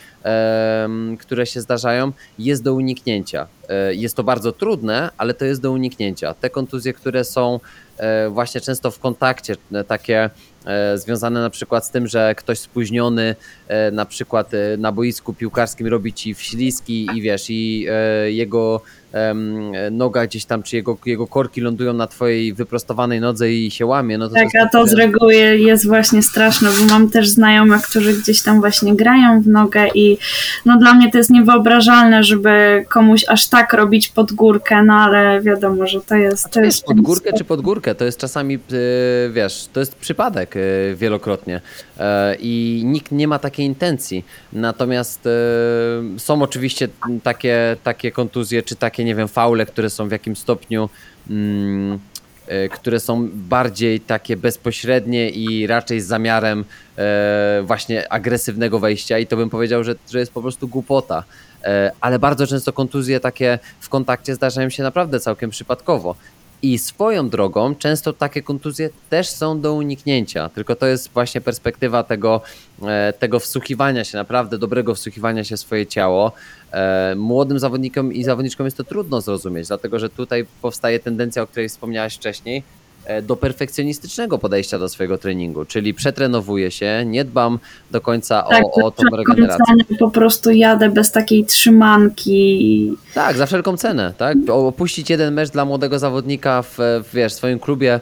które się zdarzają, jest do uniknięcia. E, jest to bardzo trudne, ale to jest do uniknięcia. Te kontuzje, które są E, właśnie często w kontakcie, e, takie związane na przykład z tym, że ktoś spóźniony na przykład na boisku piłkarskim robi ci wślizgi i wiesz, i jego noga gdzieś tam, czy jego, jego korki lądują na twojej wyprostowanej nodze i się łamie. No to tak, a to z reguły jest właśnie straszne, bo mam też znajomych, którzy gdzieś tam właśnie grają w nogę i no dla mnie to jest niewyobrażalne, żeby komuś aż tak robić pod górkę, no ale wiadomo, że to jest... To jest pod górkę czy pod górkę? To jest czasami, wiesz, to jest przypadek y, wielokrotnie e, i nikt nie ma takiej intencji. Natomiast y, są oczywiście takie, takie kontuzje, czy takie nie wiem, faule, które są w jakimś stopniu, mm, e, które są bardziej takie bezpośrednie i raczej z zamiarem e, właśnie agresywnego wejścia i to bym powiedział, że, że jest po prostu głupota. E, ale bardzo często kontuzje takie w kontakcie zdarzają się naprawdę całkiem przypadkowo. I swoją drogą, często takie kontuzje też są do uniknięcia, tylko to jest właśnie perspektywa tego, e, tego wsłuchiwania się, naprawdę dobrego wsłuchiwania się w swoje ciało. E, młodym zawodnikom i zawodniczkom jest to trudno zrozumieć, dlatego że tutaj powstaje tendencja, o której wspomniałaś wcześniej, do perfekcjonistycznego podejścia do swojego treningu, czyli przetrenowuję się, nie dbam do końca tak, o, o tą regenerację. Po prostu jadę bez takiej trzymanki. Tak, za wszelką cenę. Tak? Opuścić jeden mecz dla młodego zawodnika w, w wiesz, swoim klubie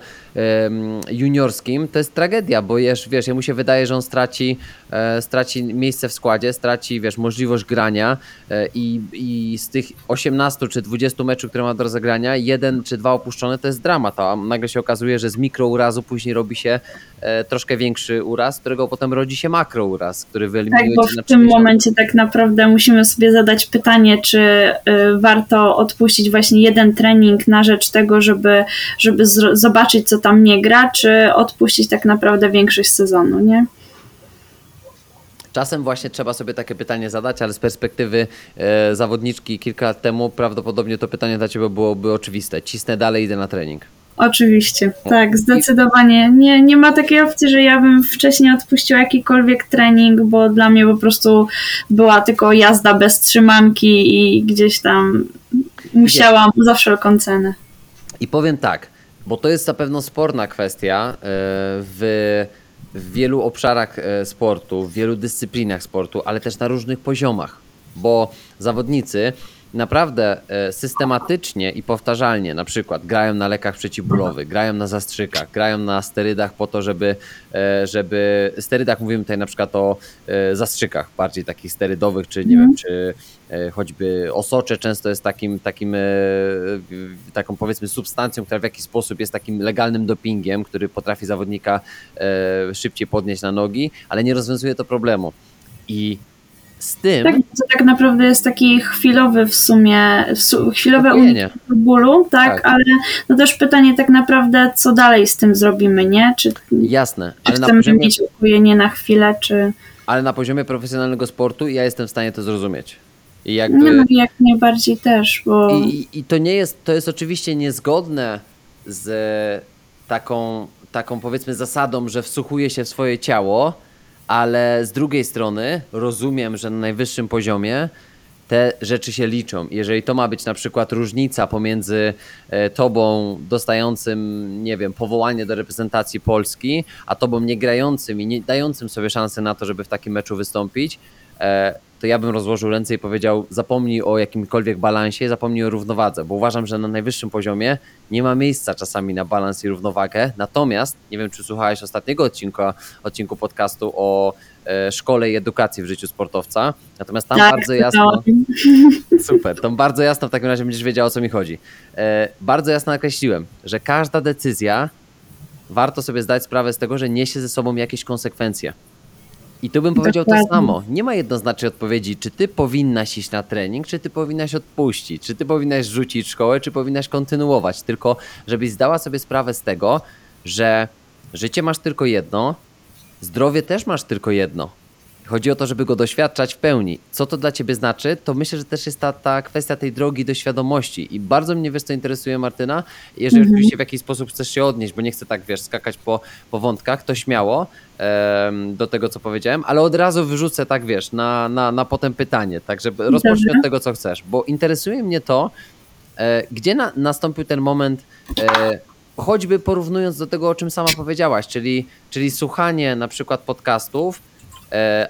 juniorskim, to jest tragedia, bo wiesz, wiesz, jemu się wydaje, że on straci, e, straci miejsce w składzie, straci wiesz, możliwość grania e, i, i z tych 18 czy 20 meczów, które ma do rozegrania, jeden czy dwa opuszczone to jest dramat, a nagle się okazuje, że z mikrourazu później robi się troszkę większy uraz, z którego potem rodzi się makrouraz, który wyeliminuje Tak, bo w tym momencie tak naprawdę musimy sobie zadać pytanie, czy y, warto odpuścić właśnie jeden trening na rzecz tego, żeby, żeby zobaczyć, co tam nie gra, czy odpuścić tak naprawdę większość sezonu, nie? Czasem właśnie trzeba sobie takie pytanie zadać, ale z perspektywy e, zawodniczki kilka lat temu prawdopodobnie to pytanie dla Ciebie byłoby oczywiste. Cisnę dalej, idę na trening. Oczywiście, tak, zdecydowanie. Nie, nie ma takiej opcji, że ja bym wcześniej odpuściła jakikolwiek trening, bo dla mnie po prostu była tylko jazda bez trzymanki i gdzieś tam musiałam za wszelką cenę. I powiem tak, bo to jest na pewno sporna kwestia e, w, w wielu obszarach e, sportu, w wielu dyscyplinach sportu, ale też na różnych poziomach, bo zawodnicy naprawdę e, systematycznie i powtarzalnie, na przykład grają na lekach przeciwbólowych, grają na zastrzykach, grają na sterydach po to, żeby, e, żeby sterydach mówimy tutaj na przykład o e, zastrzykach, bardziej takich sterydowych, czy nie wiem, czy choćby osocze często jest takim, takim taką powiedzmy substancją, która w jakiś sposób jest takim legalnym dopingiem, który potrafi zawodnika szybciej podnieść na nogi, ale nie rozwiązuje to problemu. I z tym. Tak, to tak naprawdę jest taki chwilowy w sumie, chwilowe uniknięcie bólu, tak, tak, ale no też pytanie tak naprawdę, co dalej z tym zrobimy, nie? Czy, Jasne, ale czy chcemy poziomie, mieć ukojenie na chwilę, czy... Ale na poziomie profesjonalnego sportu ja jestem w stanie to zrozumieć. I jakby... No jak najbardziej też, bo... I, I to nie jest, to jest oczywiście niezgodne z taką, taką powiedzmy zasadą, że wsłuchuje się w swoje ciało, ale z drugiej strony rozumiem, że na najwyższym poziomie te rzeczy się liczą. Jeżeli to ma być na przykład różnica pomiędzy e, tobą dostającym, nie wiem, powołanie do reprezentacji Polski, a tobą nie grającym i nie dającym sobie szansy na to, żeby w takim meczu wystąpić, e, to ja bym rozłożył ręce i powiedział: zapomnij o jakimkolwiek balansie, zapomnij o równowadze, bo uważam, że na najwyższym poziomie nie ma miejsca czasami na balans i równowagę. Natomiast nie wiem, czy słuchałeś ostatniego odcinka, odcinku podcastu o e, szkole i edukacji w życiu sportowca. Natomiast tam tak, bardzo jasno. Super, tam bardzo jasno w takim razie będziesz wiedział, o co mi chodzi. E, bardzo jasno nakreśliłem, że każda decyzja warto sobie zdać sprawę z tego, że niesie ze sobą jakieś konsekwencje. I tu bym powiedział Dokładnie. to samo. Nie ma jednoznacznej odpowiedzi, czy ty powinnaś iść na trening, czy ty powinnaś odpuścić, czy ty powinnaś rzucić szkołę, czy powinnaś kontynuować. Tylko, żebyś zdała sobie sprawę z tego, że życie masz tylko jedno, zdrowie też masz tylko jedno. Chodzi o to, żeby go doświadczać w pełni. Co to dla ciebie znaczy? To myślę, że też jest ta, ta kwestia tej drogi do świadomości. I bardzo mnie wiesz, co interesuje Martyna. Jeżeli mhm. oczywiście w jakiś sposób chcesz się odnieść, bo nie chcę tak wiesz, skakać po, po wątkach, to śmiało do tego, co powiedziałem, ale od razu wyrzucę tak wiesz, na, na, na potem pytanie, tak żeby rozpocznij od tego, co chcesz. Bo interesuje mnie to, e, gdzie na, nastąpił ten moment. E, choćby porównując do tego, o czym sama powiedziałaś, czyli, czyli słuchanie na przykład podcastów,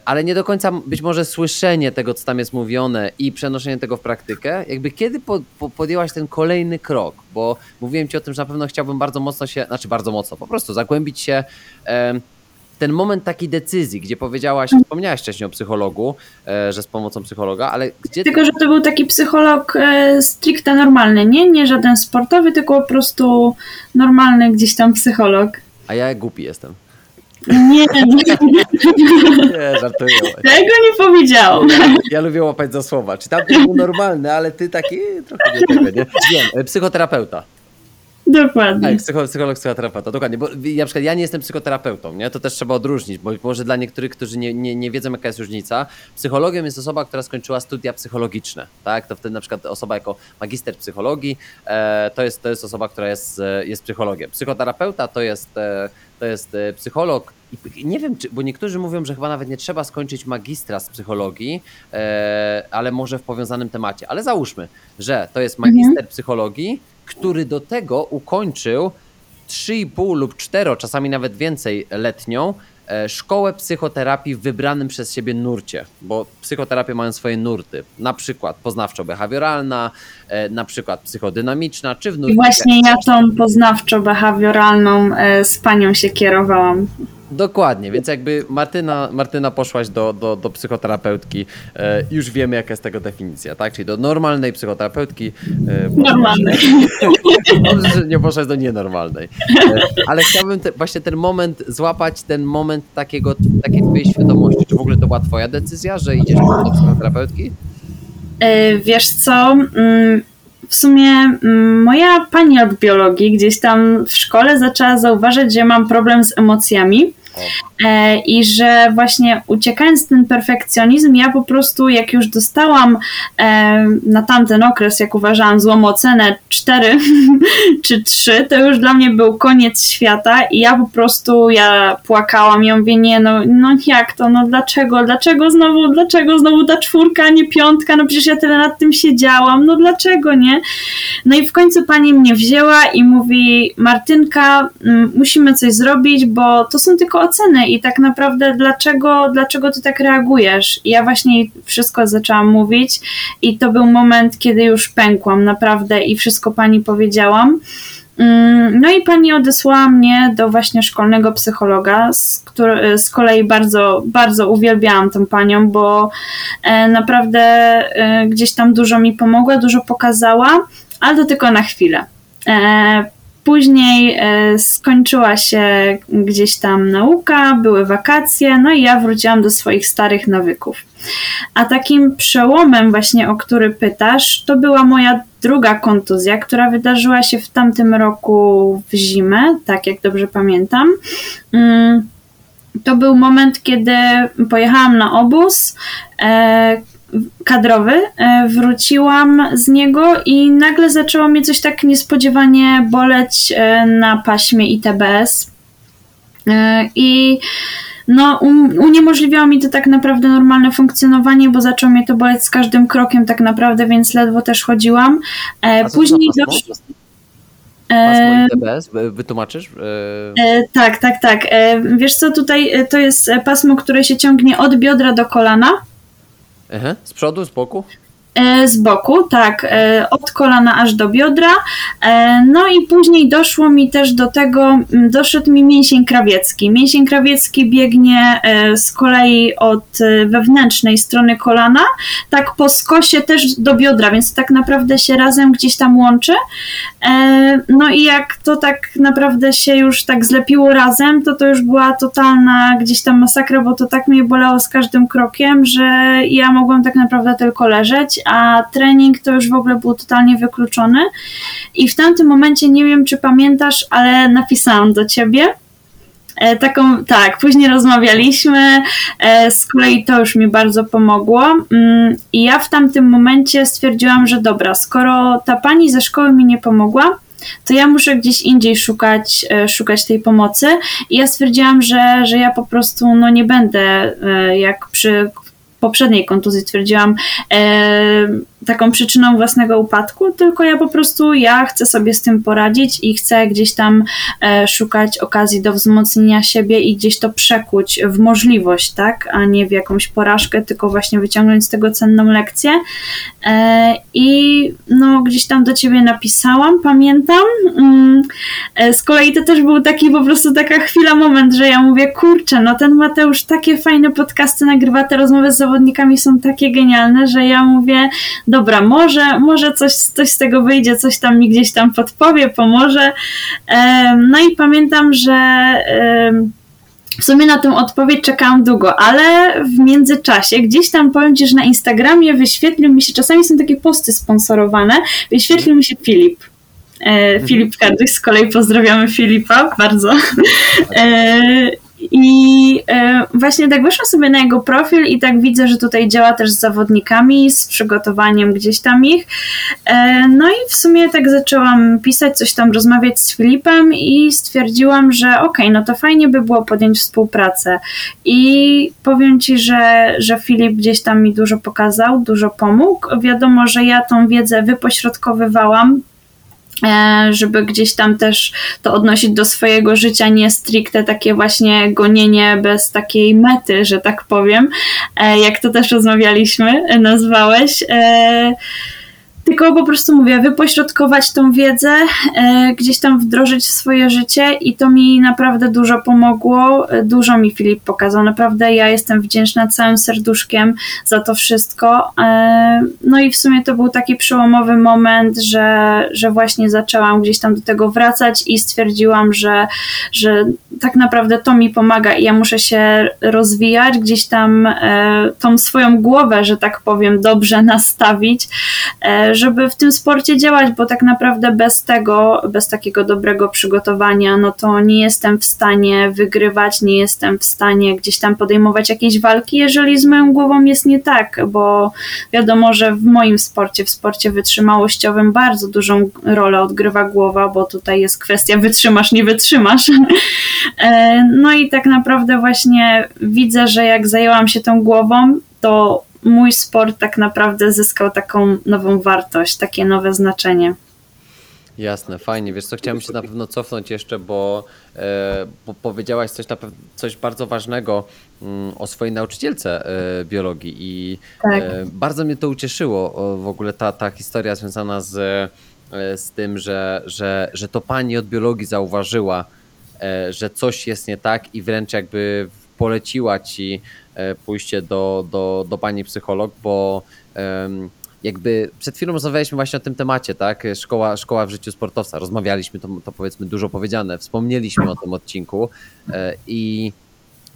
ale nie do końca być może słyszenie tego, co tam jest mówione i przenoszenie tego w praktykę. Jakby kiedy po, po podjęłaś ten kolejny krok? Bo mówiłem ci o tym, że na pewno chciałbym bardzo mocno się, znaczy bardzo mocno, po prostu zagłębić się ten moment takiej decyzji, gdzie powiedziałaś, wspomniałaś wcześniej o psychologu, e, że z pomocą psychologa, ale gdzie... Tylko, że to był taki psycholog e, stricte normalny, nie? Nie żaden sportowy, tylko po prostu normalny gdzieś tam psycholog. A ja głupi jestem. Nie, nie żartuję. Tego nie powiedziałam. Ja, ja, lubię łapać za słowa. Czy tam był normalny, ale ty taki trochę nie tego, nie? Wiem, e, psychoterapeuta. Dokładnie. Tak, psycholog, psycholog, psychoterapeuta, dokładnie. Bo na przykład ja nie jestem psychoterapeutą, nie? To też trzeba odróżnić, bo może dla niektórych, którzy nie, nie, nie wiedzą, jaka jest różnica, psychologiem jest osoba, która skończyła studia psychologiczne, tak? To wtedy na przykład osoba jako magister psychologii, e, to, jest, to jest osoba, która jest, e, jest psychologiem. Psychoterapeuta to jest, e, to jest e, psycholog i nie wiem, czy, bo niektórzy mówią, że chyba nawet nie trzeba skończyć magistra z psychologii, e, ale może w powiązanym temacie. Ale załóżmy, że to jest magister mhm. psychologii, który do tego ukończył 3,5 lub 4, czasami nawet więcej letnią e, szkołę psychoterapii w wybranym przez siebie nurcie, bo psychoterapie mają swoje nurty, na przykład poznawczo-behawioralna, e, na przykład psychodynamiczna, czy w nurcie... I właśnie ja tą poznawczo-behawioralną e, z panią się kierowałam. Dokładnie, więc jakby Martyna, Martyna poszłaś do, do, do psychoterapeutki, e, już wiemy jaka jest tego definicja, tak? Czyli do normalnej psychoterapeutki. E, normalnej. Dobrze, nie poszłaś do nienormalnej. E, ale chciałbym te, właśnie ten moment, złapać ten moment takiego, takiej twojej świadomości. Czy w ogóle to była twoja decyzja, że idziesz do psychoterapeutki? E, wiesz co, mm, w sumie mm, moja pani od biologii gdzieś tam w szkole zaczęła zauważyć, że mam problem z emocjami. E, I że właśnie uciekając ten perfekcjonizm, ja po prostu jak już dostałam e, na tamten okres, jak uważałam złą ocenę 4 czy 3, to już dla mnie był koniec świata i ja po prostu ja płakałam i mówię, nie no, no jak to, no dlaczego, dlaczego znowu, dlaczego znowu ta czwórka, nie piątka, no przecież ja tyle nad tym siedziałam, no dlaczego nie? No i w końcu pani mnie wzięła i mówi, Martynka, musimy coś zrobić, bo to są tylko oceny i tak naprawdę dlaczego, dlaczego ty tak reagujesz. I ja właśnie wszystko zaczęłam mówić i to był moment, kiedy już pękłam naprawdę i wszystko pani powiedziałam. Mm, no i pani odesłała mnie do właśnie szkolnego psychologa, z, który, z kolei bardzo, bardzo uwielbiałam tą panią, bo e, naprawdę e, gdzieś tam dużo mi pomogła, dużo pokazała, ale to tylko na chwilę. E, później skończyła się gdzieś tam nauka, były wakacje, no i ja wróciłam do swoich starych nawyków. A takim przełomem właśnie, o który pytasz, to była moja druga kontuzja, która wydarzyła się w tamtym roku w zimę, tak jak dobrze pamiętam. Mm, to był moment, kiedy pojechałam na obóz e, kadrowy, e, wróciłam z niego i nagle zaczęło mnie coś tak niespodziewanie boleć e, na paśmie ITBS. I no, uniemożliwiało mi to tak naprawdę normalne funkcjonowanie, bo zaczęło mnie to boleć z każdym krokiem tak naprawdę, więc ledwo też chodziłam. E, później doszło... E, ITBS, wytłumaczysz? E... E, tak, tak, tak. E, wiesz co, tutaj e, to jest pasmo, które się ciągnie od biodra do kolana. Aha, z przodu, z boku? E, z boku, tak, e, od kolana aż do biodra. E, no i później doszło mi też do tego, doszedł mi mięsień krawiecki. Mięsień krawiecki biegnie z kolei od wewnętrznej strony kolana, tak po skosie też do biodra, więc tak naprawdę się razem gdzieś tam łączy. No i jak to tak naprawdę się już tak zlepiło razem, to to już była totalna gdzieś tam masakra, bo to tak mnie bolało z każdym krokiem, że ja mogłam tak naprawdę tylko leżeć a trening to już w ogóle był totalnie wykluczony. I w tamtym momencie, nie wiem czy pamiętasz, ale napisałam do ciebie. E, taką, tak, później rozmawialiśmy, e, z kolei to już mi bardzo pomogło. Mm, I ja w tamtym momencie stwierdziłam, że dobra, skoro ta pani ze szkoły mi nie pomogła, to ja muszę gdzieś indziej szukać, e, szukać tej pomocy. I ja stwierdziłam, że, że ja po prostu no, nie będę jak przy poprzedniej kontuzji twierdziłam e, taką przyczyną własnego upadku, tylko ja po prostu ja chcę sobie z tym poradzić i chcę gdzieś tam e, szukać okazji do wzmocnienia siebie i gdzieś to przekuć w możliwość, tak, a nie w jakąś porażkę, tylko właśnie wyciągnąć z tego cenną lekcję. E, I no gdzieś tam do ciebie napisałam, pamiętam. Mm, e, z kolei to też był taki po prostu taka chwila, moment, że ja mówię, kurczę, no ten Mateusz takie fajne podcasty nagrywa, te rozmowy z zawodnikami są takie genialne, że ja mówię, dobra, może, może coś, coś z tego wyjdzie, coś tam mi gdzieś tam podpowie, pomoże. No i pamiętam, że w sumie na tę odpowiedź czekałam długo, ale w międzyczasie gdzieś tam powiem Ci, że na Instagramie wyświetlił mi się, czasami są takie posty sponsorowane, wyświetlił mi się Filip. E, Filip Kardych, z kolei pozdrawiamy Filipa bardzo. E, i e, właśnie tak wyszłam sobie na jego profil i tak widzę, że tutaj działa też z zawodnikami, z przygotowaniem gdzieś tam ich. E, no i w sumie tak zaczęłam pisać, coś tam rozmawiać z Filipem i stwierdziłam, że okej, okay, no to fajnie by było podjąć współpracę. I powiem Ci, że, że Filip gdzieś tam mi dużo pokazał, dużo pomógł. Wiadomo, że ja tą wiedzę wypośrodkowywałam żeby gdzieś tam też to odnosić do swojego życia, nie stricte takie właśnie gonienie bez takiej mety, że tak powiem, e, jak to też rozmawialiśmy, nazwałeś tylko po prostu mówię, wypośrodkować tą wiedzę, e, gdzieś tam wdrożyć w swoje życie i to mi naprawdę dużo pomogło. E, dużo mi Filip pokazał. Naprawdę ja jestem wdzięczna całym serduszkiem za to wszystko. E, no i w sumie to był taki przełomowy moment, że, że właśnie zaczęłam gdzieś tam do tego wracać i stwierdziłam, że, że tak naprawdę to mi pomaga i ja muszę się rozwijać, gdzieś tam tą swoją głowę, że tak powiem, dobrze nastawić żeby w tym sporcie działać, bo tak naprawdę bez tego, bez takiego dobrego przygotowania, no to nie jestem w stanie wygrywać, nie jestem w stanie gdzieś tam podejmować jakiejś walki, jeżeli z moją głową jest nie tak, bo wiadomo, że w moim sporcie, w sporcie wytrzymałościowym bardzo dużą rolę odgrywa głowa, bo tutaj jest kwestia wytrzymasz, nie wytrzymasz. E, no i tak naprawdę właśnie widzę, że jak zajęłam się tą głową, to mój sport tak naprawdę zyskał taką nową wartość, takie nowe znaczenie. Jasne, fajnie. Wiesz co, chciałem się na pewno cofnąć jeszcze, bo, e, bo powiedziałaś coś, na pew- coś bardzo ważnego mm, o swojej nauczycielce e, biologii i Tak. e, bardzo mnie to ucieszyło, w ogóle ta, ta historia związana z, z tym, że, że, że to pani od biologii zauważyła, że coś jest nie tak i wręcz jakby poleciła ci pójście do, do, do pani psycholog, bo jakby przed chwilą rozmawialiśmy właśnie o tym temacie, tak? Szkoła, szkoła w życiu sportowca. Rozmawialiśmy, to, to powiedzmy dużo powiedziane, wspomnieliśmy o tym odcinku e, i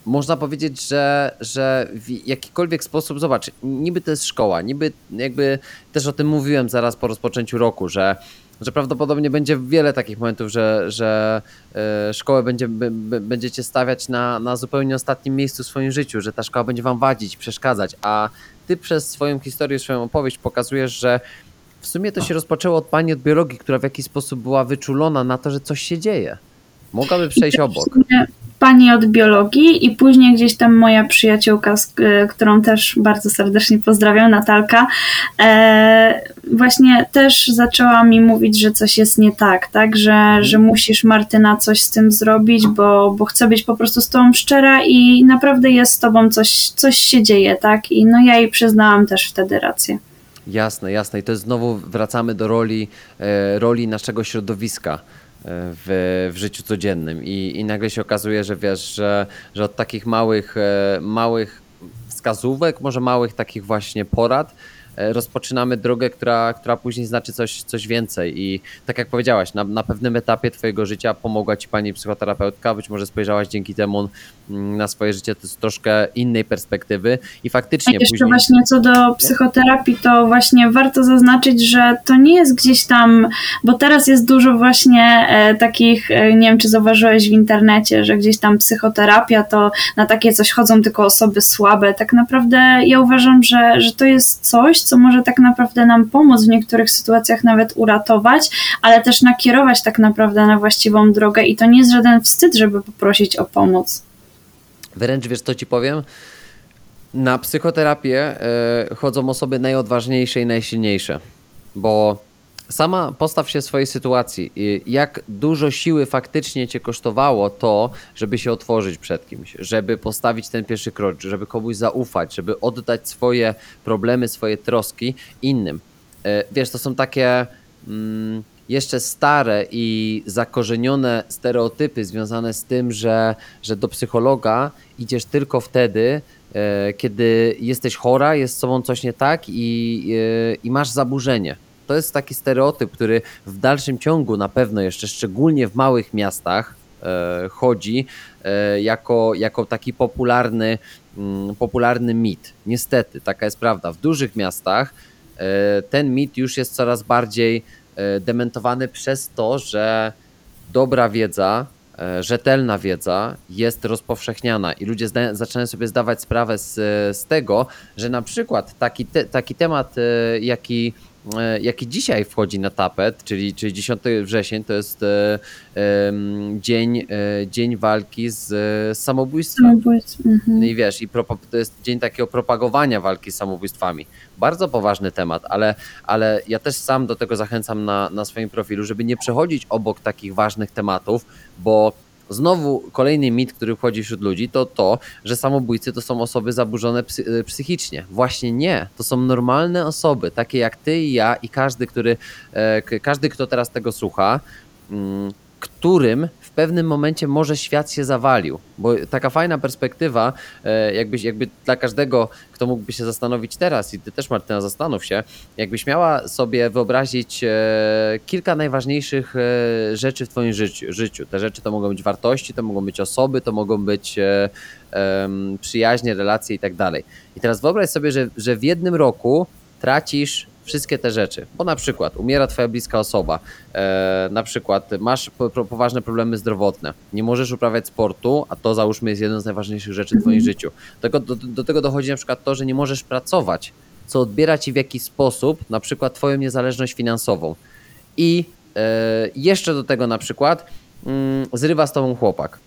można powiedzieć, że, że w jakikolwiek sposób, zobacz, niby to jest szkoła, niby jakby też o tym mówiłem zaraz po rozpoczęciu roku, że, że prawdopodobnie będzie wiele takich momentów, że, że e, szkołę będzie, będziecie stawiać na, na zupełnie ostatnim miejscu w swoim życiu, że ta szkoła będzie wam wadzić, przeszkadzać, a ty przez swoją historię, swoją opowieść pokazujesz, że w sumie to się rozpoczęło od pani od biologii, która w jakiś sposób była wyczulona na to, że coś się dzieje. Mogłaby przejść obok. Pani od biologii i później gdzieś tam moja przyjaciółka, e, którą też bardzo serdecznie pozdrawiam, Natalka, e, właśnie też zaczęła mi mówić, że coś jest nie tak, tak, że, że musisz Martyna coś z tym zrobić, bo, bo chcę być po prostu z tobą szczera i naprawdę jest z tobą coś, coś się dzieje, tak, i no ja jej przyznałam też wtedy rację. Jasne, jasne. I to jest znowu wracamy do roli, e, roli naszego środowiska w, w życiu codziennym. I, I nagle się okazuje, że wiesz, że, że od takich małych, e, małych wskazówek, może małych takich właśnie porad, e, rozpoczynamy drogę, która, która później znaczy coś, coś więcej. I tak jak powiedziałaś, na, na pewnym etapie Twojego życia pomogła Ci pani psychoterapeutka, być może spojrzałaś dzięki temu na swoje życie z troszkę innej perspektywy i A faktycznie jeszcze później... właśnie co do psychoterapii, to właśnie warto zaznaczyć, że to nie jest gdzieś tam, bo teraz jest dużo właśnie e, takich, e, nie wiem czy zauważyłeś w internecie, że gdzieś tam psychoterapia to na takie coś chodzą tylko osoby słabe. Tak naprawdę ja uważam, że, że to jest coś, co może tak naprawdę nam pomóc w niektórych sytuacjach nawet uratować, ale też nakierować tak naprawdę na właściwą drogę i to nie jest żaden wstyd, żeby poprosić o pomoc. Wręcz wiesz, co ci powiem? Na psychoterapię e, chodzą osoby najodważniejsze i najsilniejsze, bo sama postaw się swojej sytuacji. Jak dużo siły faktycznie cię kosztowało to, żeby się otworzyć przed kimś, żeby postawić ten pierwszy krok, żeby komuś zaufać, żeby oddać swoje problemy, swoje troski innym. E, Wiesz, to są takie mm, jeszcze stare i zakorzenione stereotypy związane z tym, że, że do psychologa idziesz tylko wtedy, e, kiedy jesteś chora, jest z sobą coś nie tak i, e, i masz zaburzenie. To jest taki stereotyp, który w dalszym ciągu na pewno jeszcze, szczególnie w małych miastach, e, chodzi jako, jako taki popularny, mm, popularny mit. Niestety, taka jest prawda. W dużych miastach ten mit już jest coraz bardziej e, dementowany przez to, że dobra wiedza, e, rzetelna wiedza jest rozpowszechniana i ludzie zaczynają sobie zdawać sprawę z, z tego, że na przykład taki, te, taki temat, e, jaki, jaki dzisiaj wchodzi na tapet, czyli, czyli 10 wrzesień, to jest e, dzień, e, dzień walki z e, samobójstwem. Mhm. No i wiesz, i to jest dzień takiego propagowania walki z samobójstwami. Bardzo poważny temat, ale, ale ja też sam do tego zachęcam na, na swoim profilu, żeby nie przechodzić obok takich ważnych tematów, bo znowu kolejny mit, który wchodzi wśród ludzi, to to, że samobójcy to są osoby zaburzone psy- psychicznie. Właśnie nie. To są normalne osoby, takie jak ty i ja i każdy, który, e, każdy kto teraz tego słucha, mm, którym pewnym momencie może świat się zawalił. Bo taka fajna perspektywa, e, jakbyś, jakby dla każdego, kto mógłby się zastanowić teraz, i ty też Martyna, zastanów się, jakbyś miała sobie wyobrazić e, kilka najważniejszych e, rzeczy w twoim życiu, życiu. Te rzeczy to mogą być wartości, to mogą być osoby, to mogą być przyjaźnie, relacje i tak dalej. I teraz wyobraź sobie, że, że w jednym roku tracisz wszystkie te rzeczy, bo na przykład umiera twoja bliska osoba, e, na przykład masz po, po, poważne problemy zdrowotne, nie możesz uprawiać sportu, a to załóżmy jest jedną z najważniejszych rzeczy w twoim życiu. Do tego, do, do tego dochodzi na przykład to, że nie możesz pracować, co odbiera ci w jakiś sposób na przykład twoją niezależność finansową. I e, jeszcze do tego na przykład mm, zrywa z tobą chłopak.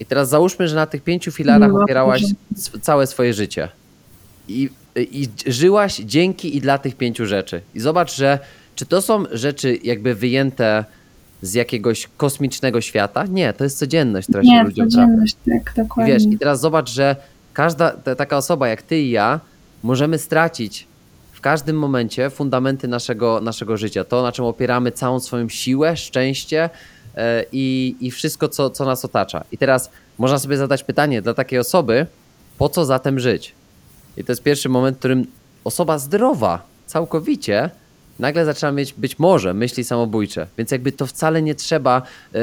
I teraz załóżmy, że na tych pięciu filarach No, opierałaś Boże. sw- całe swoje życie. I, I żyłaś dzięki i dla tych pięciu rzeczy. I zobacz, że Czy to są rzeczy jakby wyjęte z jakiegoś kosmicznego świata? Nie, to jest codzienność, która Nie, się ludziom codzienność, tak, I dokładnie. wiesz, i teraz zobacz, że każda ta, taka osoba jak ty i ja możemy stracić w każdym momencie fundamenty naszego, naszego życia. To, na czym opieramy całą swoją siłę, szczęście e, i, i wszystko, co, co nas otacza. I teraz można sobie zadać pytanie dla takiej osoby, po co zatem żyć? I to jest pierwszy moment, w którym osoba zdrowa całkowicie nagle zaczyna mieć być może myśli samobójcze. Więc jakby to wcale nie trzeba, e,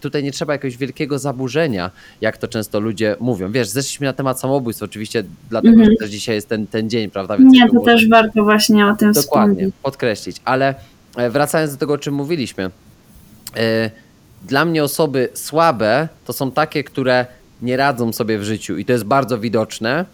tutaj nie trzeba jakiegoś wielkiego zaburzenia, jak to często ludzie mówią. Wiesz, zeszliśmy na temat samobójstw oczywiście, dlatego Mhm. że też dzisiaj jest ten, ten dzień, prawda? Więc Nie, to było- też warto właśnie o tym Dokładnie, wspomnieć. podkreślić. Ale e, wracając do tego, o czym mówiliśmy. e, Dla mnie osoby słabe to są takie, które nie radzą sobie w życiu i to jest bardzo widoczne,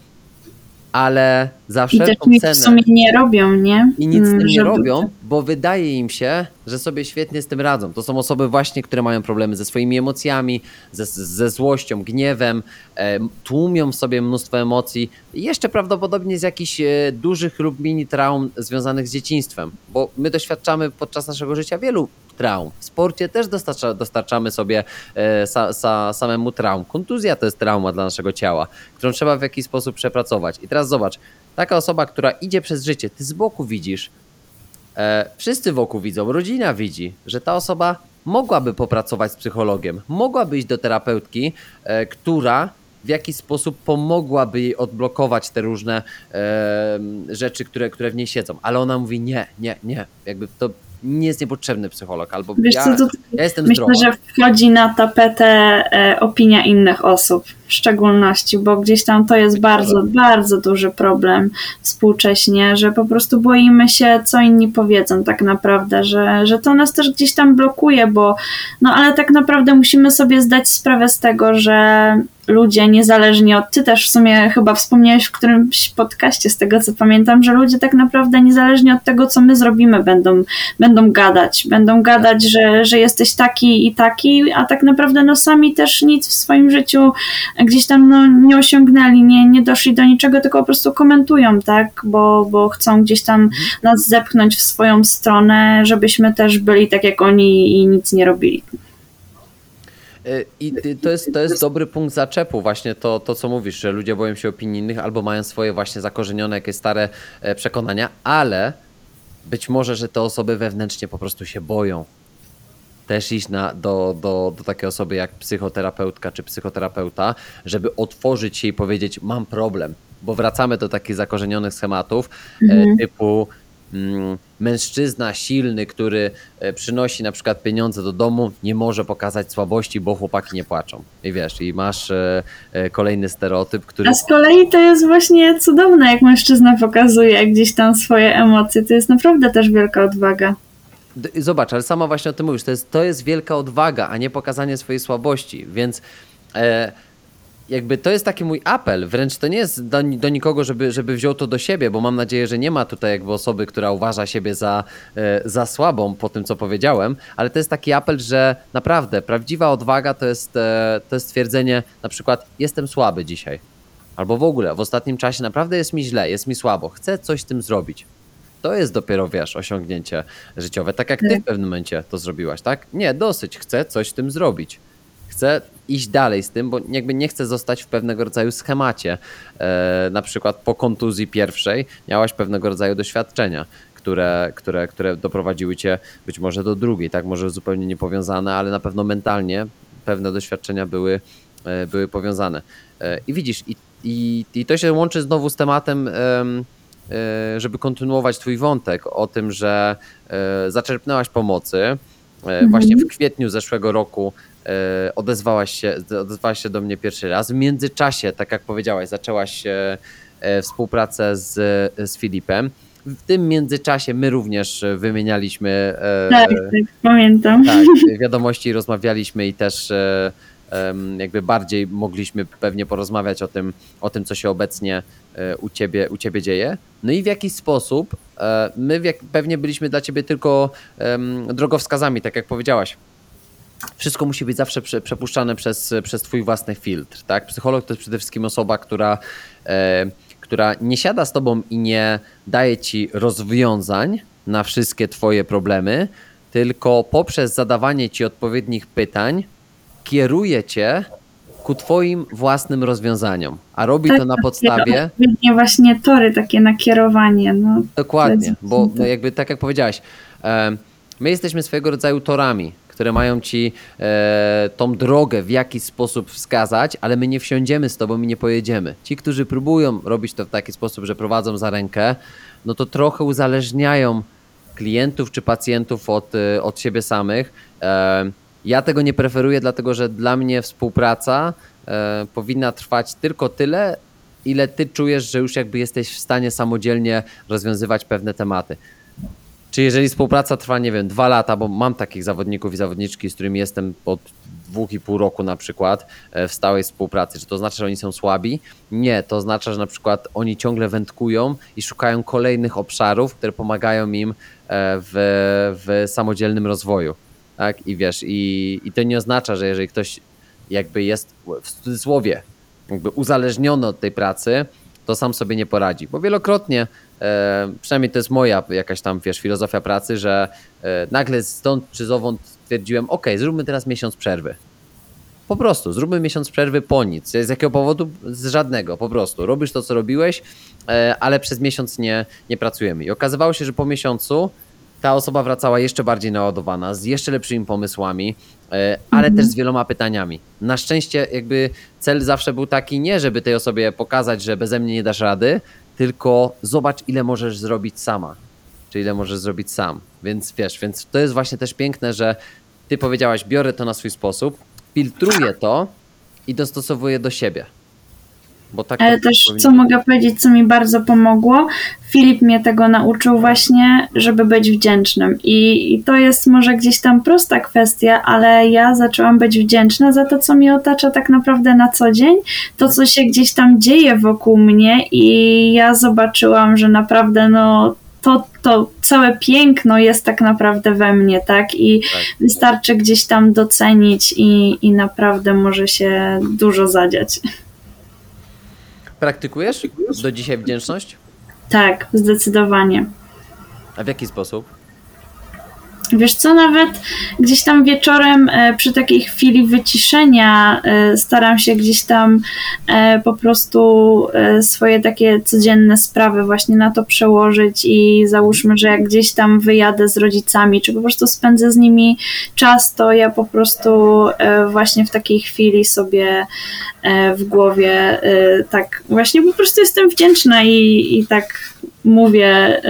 ale za I też wszelką nic w cenę sumie nie robią, nie? i nic z Mm, tym nie żeby- robią, bo wydaje im się, że sobie świetnie z tym radzą. To są osoby właśnie, które mają problemy ze swoimi emocjami, ze, ze złością, gniewem, e, tłumią w sobie mnóstwo emocji i jeszcze prawdopodobnie z jakichś e, dużych lub mini traum związanych z dzieciństwem, bo my doświadczamy podczas naszego życia wielu traum. W sporcie też dostarcza, dostarczamy sobie e, sa, sa, samemu traum. Kontuzja to jest trauma dla naszego ciała, którą trzeba w jakiś sposób przepracować. I teraz zobacz, taka osoba, która idzie przez życie, ty z boku widzisz, e, wszyscy wokół widzą, rodzina widzi, że ta osoba mogłaby popracować z psychologiem, mogłaby iść do terapeutki, e, która w jakiś sposób pomogłaby jej odblokować te różne e, rzeczy, które, które w niej siedzą. Ale ona mówi nie, nie, nie, jakby to nie jest niepotrzebny psycholog, albo Wiesz ja, co, to ja jestem myślę, zdrowa. że wchodzi na tapetę e, opinia innych osób w szczególności, bo gdzieś tam to jest bardzo, bardzo duży problem współcześnie, że po prostu boimy się, co inni powiedzą tak naprawdę, że, że to nas też gdzieś tam blokuje, bo no ale tak naprawdę musimy sobie zdać sprawę z tego, że ludzie niezależnie od, ty też w sumie chyba wspomniałeś w którymś podcaście z tego co pamiętam, że ludzie tak naprawdę niezależnie od tego, co my zrobimy, będą, będą gadać, będą gadać, że, że jesteś taki i taki, a tak naprawdę no sami też nic w swoim życiu gdzieś tam no, nie osiągnęli, nie, nie doszli do niczego, tylko po prostu komentują, tak, bo, bo chcą gdzieś tam nas zepchnąć w swoją stronę, żebyśmy też byli tak jak oni i nic nie robili. Y, I to jest, to jest dobry punkt zaczepu, właśnie to, to, co mówisz, że ludzie boją się opinii innych albo mają swoje właśnie zakorzenione jakieś stare e, przekonania, ale być może, że te osoby wewnętrznie po prostu się boją też iść na, do, do, do takiej osoby jak psychoterapeutka czy psychoterapeuta, żeby otworzyć się i powiedzieć mam problem, bo wracamy do takich zakorzenionych schematów e, typu mm, mężczyzna silny, który e, przynosi na przykład pieniądze do domu, nie może pokazać słabości, bo chłopaki nie płaczą. I wiesz, i masz e, e, kolejny stereotyp, który A z kolei to jest właśnie cudowne, jak mężczyzna pokazuje gdzieś tam swoje emocje. To jest naprawdę też wielka odwaga. Zobacz, ale sama właśnie o tym mówisz. To jest, to jest wielka odwaga, a nie pokazanie swojej słabości. Więc e, jakby to jest taki mój apel. Wręcz to nie jest do, do nikogo, żeby, żeby wziął to do siebie, bo mam nadzieję, że nie ma tutaj jakby osoby, która uważa siebie za, e, za słabą po tym, co powiedziałem, ale to jest taki apel, że naprawdę prawdziwa odwaga to jest, e, to jest stwierdzenie na przykład jestem słaby dzisiaj. Albo w ogóle w ostatnim czasie naprawdę jest mi źle, jest mi słabo, chcę coś z tym zrobić. To jest dopiero, wiesz, osiągnięcie życiowe. Tak jak ty Tak. w pewnym momencie to zrobiłaś, tak? Nie, dosyć, chcę coś z tym zrobić. Chcę iść dalej z tym, bo jakby nie chcę zostać w pewnego rodzaju schemacie. E, na przykład po kontuzji pierwszej miałaś pewnego rodzaju doświadczenia, które, które, które doprowadziły cię być może do drugiej, tak? Może zupełnie niepowiązane, ale na pewno mentalnie pewne doświadczenia były, e, były powiązane. E, I widzisz, i, i, i to się łączy znowu z tematem. em, e, żeby kontynuować Twój wątek o tym, że zaczerpnęłaś pomocy. Właśnie w kwietniu zeszłego roku odezwałaś się, odezwałaś się do mnie pierwszy raz. W międzyczasie, tak jak powiedziałaś, zaczęłaś e, e, współpracę z, z Filipem. W tym międzyczasie my również wymienialiśmy e, Tak, tak, pamiętam. tak, wiadomości rozmawialiśmy i też e, jakby bardziej mogliśmy pewnie porozmawiać o tym, o tym co się obecnie e, u ciebie, u ciebie dzieje. No i w jakiś sposób e, my pewnie byliśmy dla ciebie tylko drogowskazami, tak jak powiedziałaś. Wszystko musi być zawsze prze, przepuszczane przez, przez twój własny filtr, tak? Psycholog to jest przede wszystkim osoba, która, e, która nie siada z tobą i nie daje ci rozwiązań na wszystkie Twoje problemy, tylko poprzez zadawanie Ci odpowiednich pytań kieruje Cię ku Twoim własnym rozwiązaniom. A robi Tak, to na tak, podstawie. Odpowiednie właśnie tory, takie nakierowanie. No, Dokładnie, bo no jakby tak jak powiedziałaś, e, my jesteśmy swojego rodzaju torami, które mają ci e, tą drogę w jakiś sposób wskazać, ale my nie wsiądziemy z tobą i nie pojedziemy. Ci, którzy próbują robić to w taki sposób, że prowadzą za rękę, no to trochę uzależniają klientów czy pacjentów od, e, od siebie samych. E, ja tego nie preferuję, dlatego że dla mnie współpraca e, powinna trwać tylko tyle, ile ty czujesz, że już jakby jesteś w stanie samodzielnie rozwiązywać pewne tematy. Czy jeżeli współpraca trwa, nie wiem, dwa lata, bo mam takich zawodników i zawodniczki, z którymi jestem od dwóch i pół roku na przykład e, w stałej współpracy, czy to znaczy, że oni są słabi? Nie, to oznacza, że na przykład oni ciągle wędkują i szukają kolejnych obszarów, które pomagają im e, w, w samodzielnym rozwoju. Tak? I wiesz, i, i to nie oznacza, że jeżeli ktoś jakby jest w cudzysłowie jakby uzależniony od tej pracy, to sam sobie nie poradzi. Bo wielokrotnie, e, przynajmniej to jest moja jakaś tam, wiesz, filozofia pracy, że e, nagle stąd czy zowąd stwierdziłem, ok, zróbmy teraz miesiąc przerwy. Po prostu, zróbmy miesiąc przerwy po nic. Z jakiego powodu? Z żadnego, po prostu. Robisz to, co robiłeś, e, ale przez miesiąc nie, nie pracujemy. I okazywało się, że po miesiącu ta osoba wracała jeszcze bardziej naładowana, z jeszcze lepszymi pomysłami, e, ale też z wieloma pytaniami. Na szczęście jakby cel zawsze był taki nie, żeby tej osobie pokazać, że beze mnie nie dasz rady, tylko zobacz ile możesz zrobić sama, czy ile możesz zrobić sam. Więc wiesz, więc to jest właśnie też piękne, że ty powiedziałaś, biorę to na swój sposób, filtruję to i dostosowuję do siebie. Tak Ale też, powinno co mogę powiedzieć, co mi bardzo pomogło, Filip mnie tego nauczył właśnie, żeby być wdzięcznym. I, I to jest może gdzieś tam prosta kwestia, ale ja zaczęłam być wdzięczna za to, co mnie otacza tak naprawdę na co dzień, to, co się gdzieś tam dzieje wokół mnie, i ja zobaczyłam, że naprawdę no. To, to całe piękno jest tak naprawdę we mnie, tak? I Tak. wystarczy gdzieś tam docenić, i, i naprawdę może się dużo zadziać. Praktykujesz do dzisiaj wdzięczność? Tak, zdecydowanie. A w jaki sposób? Wiesz co, nawet gdzieś tam wieczorem e, przy takiej chwili wyciszenia e, staram się gdzieś tam e, po prostu swoje takie codzienne sprawy właśnie na to przełożyć i załóżmy, że jak gdzieś tam wyjadę z rodzicami, czy po prostu spędzę z nimi czas, to ja po prostu właśnie w takiej chwili sobie w głowie tak właśnie po prostu jestem wdzięczna i, i tak mówię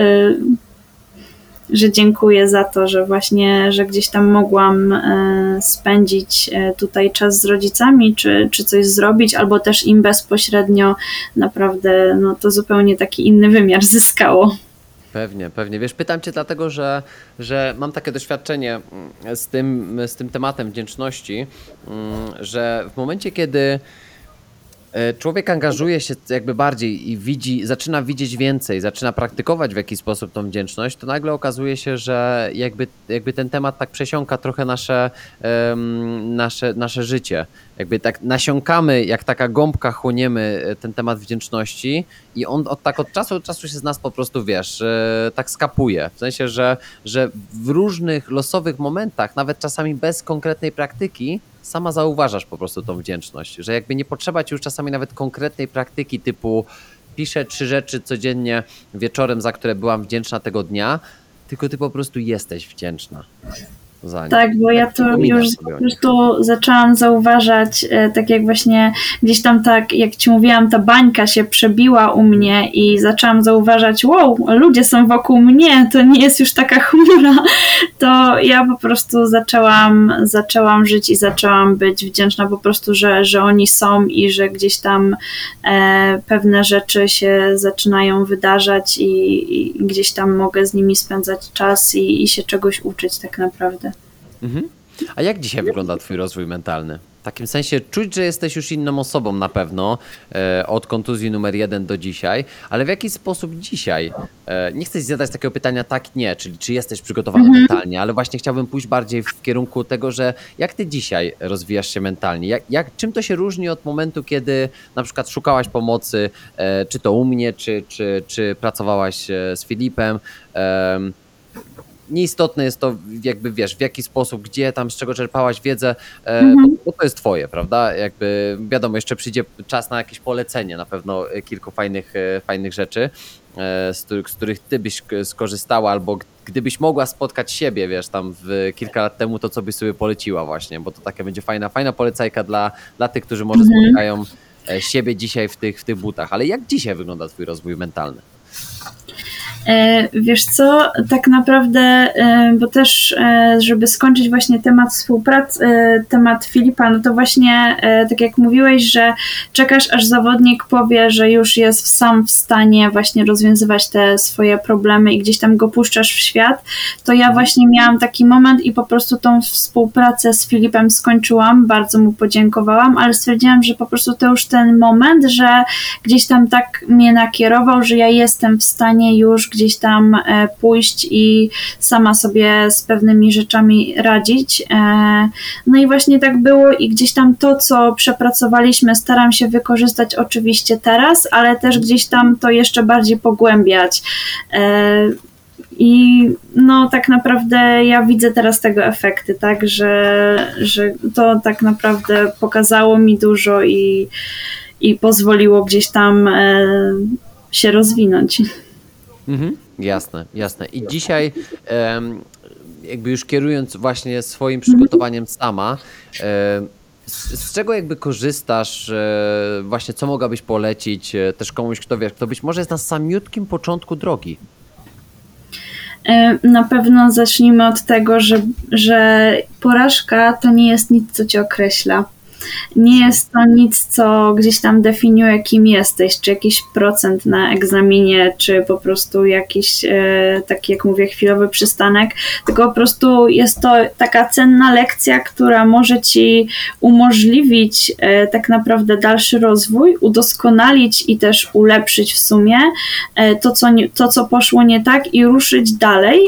że dziękuję za to, że właśnie, że gdzieś tam mogłam e, spędzić e, tutaj czas z rodzicami, czy, czy coś zrobić, albo też im bezpośrednio naprawdę, no to zupełnie taki inny wymiar zyskało. Pewnie, pewnie. Wiesz, pytam cię dlatego, że, że mam takie doświadczenie mm, z tym, z tym tematem wdzięczności, mm, że w momencie, kiedy człowiek angażuje się jakby bardziej i widzi, zaczyna widzieć więcej, zaczyna praktykować w jakiś sposób tą wdzięczność, to nagle okazuje się, że jakby, jakby ten temat tak przesiąka trochę nasze, em, nasze, nasze życie. Jakby tak nasiąkamy, jak taka gąbka chłoniemy e, ten temat wdzięczności i on od, tak od czasu do czasu się z nas po prostu, wiesz, e, tak skapuje. W sensie, że, że w różnych losowych momentach, nawet czasami bez konkretnej praktyki, sama zauważasz po prostu tą wdzięczność. Że jakby nie potrzeba ci już czasami nawet konkretnej praktyki typu piszę trzy rzeczy codziennie wieczorem, za które byłam wdzięczna tego dnia, tylko ty po prostu jesteś wdzięczna Tak, bo ja to przypominasz już po prostu zaczęłam zauważać, e, tak jak właśnie gdzieś tam tak, jak ci mówiłam, ta bańka się przebiła u mnie i zaczęłam zauważać, wow, ludzie są wokół mnie, to nie jest już taka chmura, to ja po prostu zaczęłam, zaczęłam żyć i zaczęłam być wdzięczna po prostu, że, że oni są i że gdzieś tam e, pewne rzeczy się zaczynają wydarzać i, i gdzieś tam mogę z nimi spędzać czas i, i się czegoś uczyć tak naprawdę. Mhm. A jak dzisiaj wygląda Twój rozwój mentalny? W takim sensie czuć, że jesteś już inną osobą na pewno e, od kontuzji numer jeden do dzisiaj, ale w jaki sposób dzisiaj? E, nie chcę zadać takiego pytania tak, nie, czyli czy jesteś przygotowany mentalnie, ale właśnie chciałbym pójść bardziej w kierunku tego, że jak ty dzisiaj rozwijasz się mentalnie? Jak, jak, czym to się różni od momentu, kiedy na przykład szukałaś pomocy, e, czy to u mnie, czy, czy, czy pracowałaś e, z Filipem? Nieistotne jest to, jakby wiesz, w jaki sposób, gdzie tam, z czego czerpałaś wiedzę, e, mhm. bo, to jest twoje, prawda? Jakby wiadomo, jeszcze przyjdzie czas na jakieś polecenie na pewno kilku fajnych, e, fajnych rzeczy, e, z, z których ty byś skorzystała, albo gdybyś mogła spotkać siebie, wiesz, tam w kilka lat temu, to co byś sobie poleciła właśnie, bo to taka będzie fajna, fajna polecajka dla, dla tych, którzy może mhm. spotykają siebie dzisiaj w tych, w tych butach. Ale jak dzisiaj wygląda twój rozwój mentalny? E, wiesz co, tak naprawdę, e, bo też, e, żeby skończyć właśnie temat współpracy, temat Filipa, no to właśnie, tak jak mówiłeś, że czekasz, aż zawodnik powie, że już jest sam w stanie właśnie rozwiązywać te swoje problemy i gdzieś tam go puszczasz w świat, to ja właśnie miałam taki moment i po prostu tą współpracę z Filipem skończyłam, bardzo mu podziękowałam, ale stwierdziłam, że po prostu to już ten moment, że gdzieś tam tak mnie nakierował, że ja jestem w stanie już gdzieś tam e, pójść i sama sobie z pewnymi rzeczami radzić. E, no i właśnie tak było i gdzieś tam to, co przepracowaliśmy, staram się wykorzystać oczywiście teraz, ale też gdzieś tam to jeszcze bardziej pogłębiać. E, I no tak naprawdę ja widzę teraz tego efekty, tak, że, że to tak naprawdę pokazało mi dużo i, i pozwoliło gdzieś tam się rozwinąć. Mhm, jasne, jasne. I dzisiaj jakby już kierując właśnie swoim przygotowaniem sama, z, z, czego jakby korzystasz, e, właśnie co mogłabyś polecić e, też komuś, kto wie, kto być może jest na samiutkim początku drogi? E, na pewno zacznijmy od tego, że, że porażka to nie jest nic, co cię określa nie jest to nic, co gdzieś tam definiuje, kim jesteś, czy jakiś procent na egzaminie, czy po prostu jakiś e, taki, jak mówię, chwilowy przystanek, tylko po prostu jest to taka cenna lekcja, która może ci umożliwić e, tak naprawdę dalszy rozwój, udoskonalić i też ulepszyć w sumie e, to, co, to, co poszło nie tak i ruszyć dalej.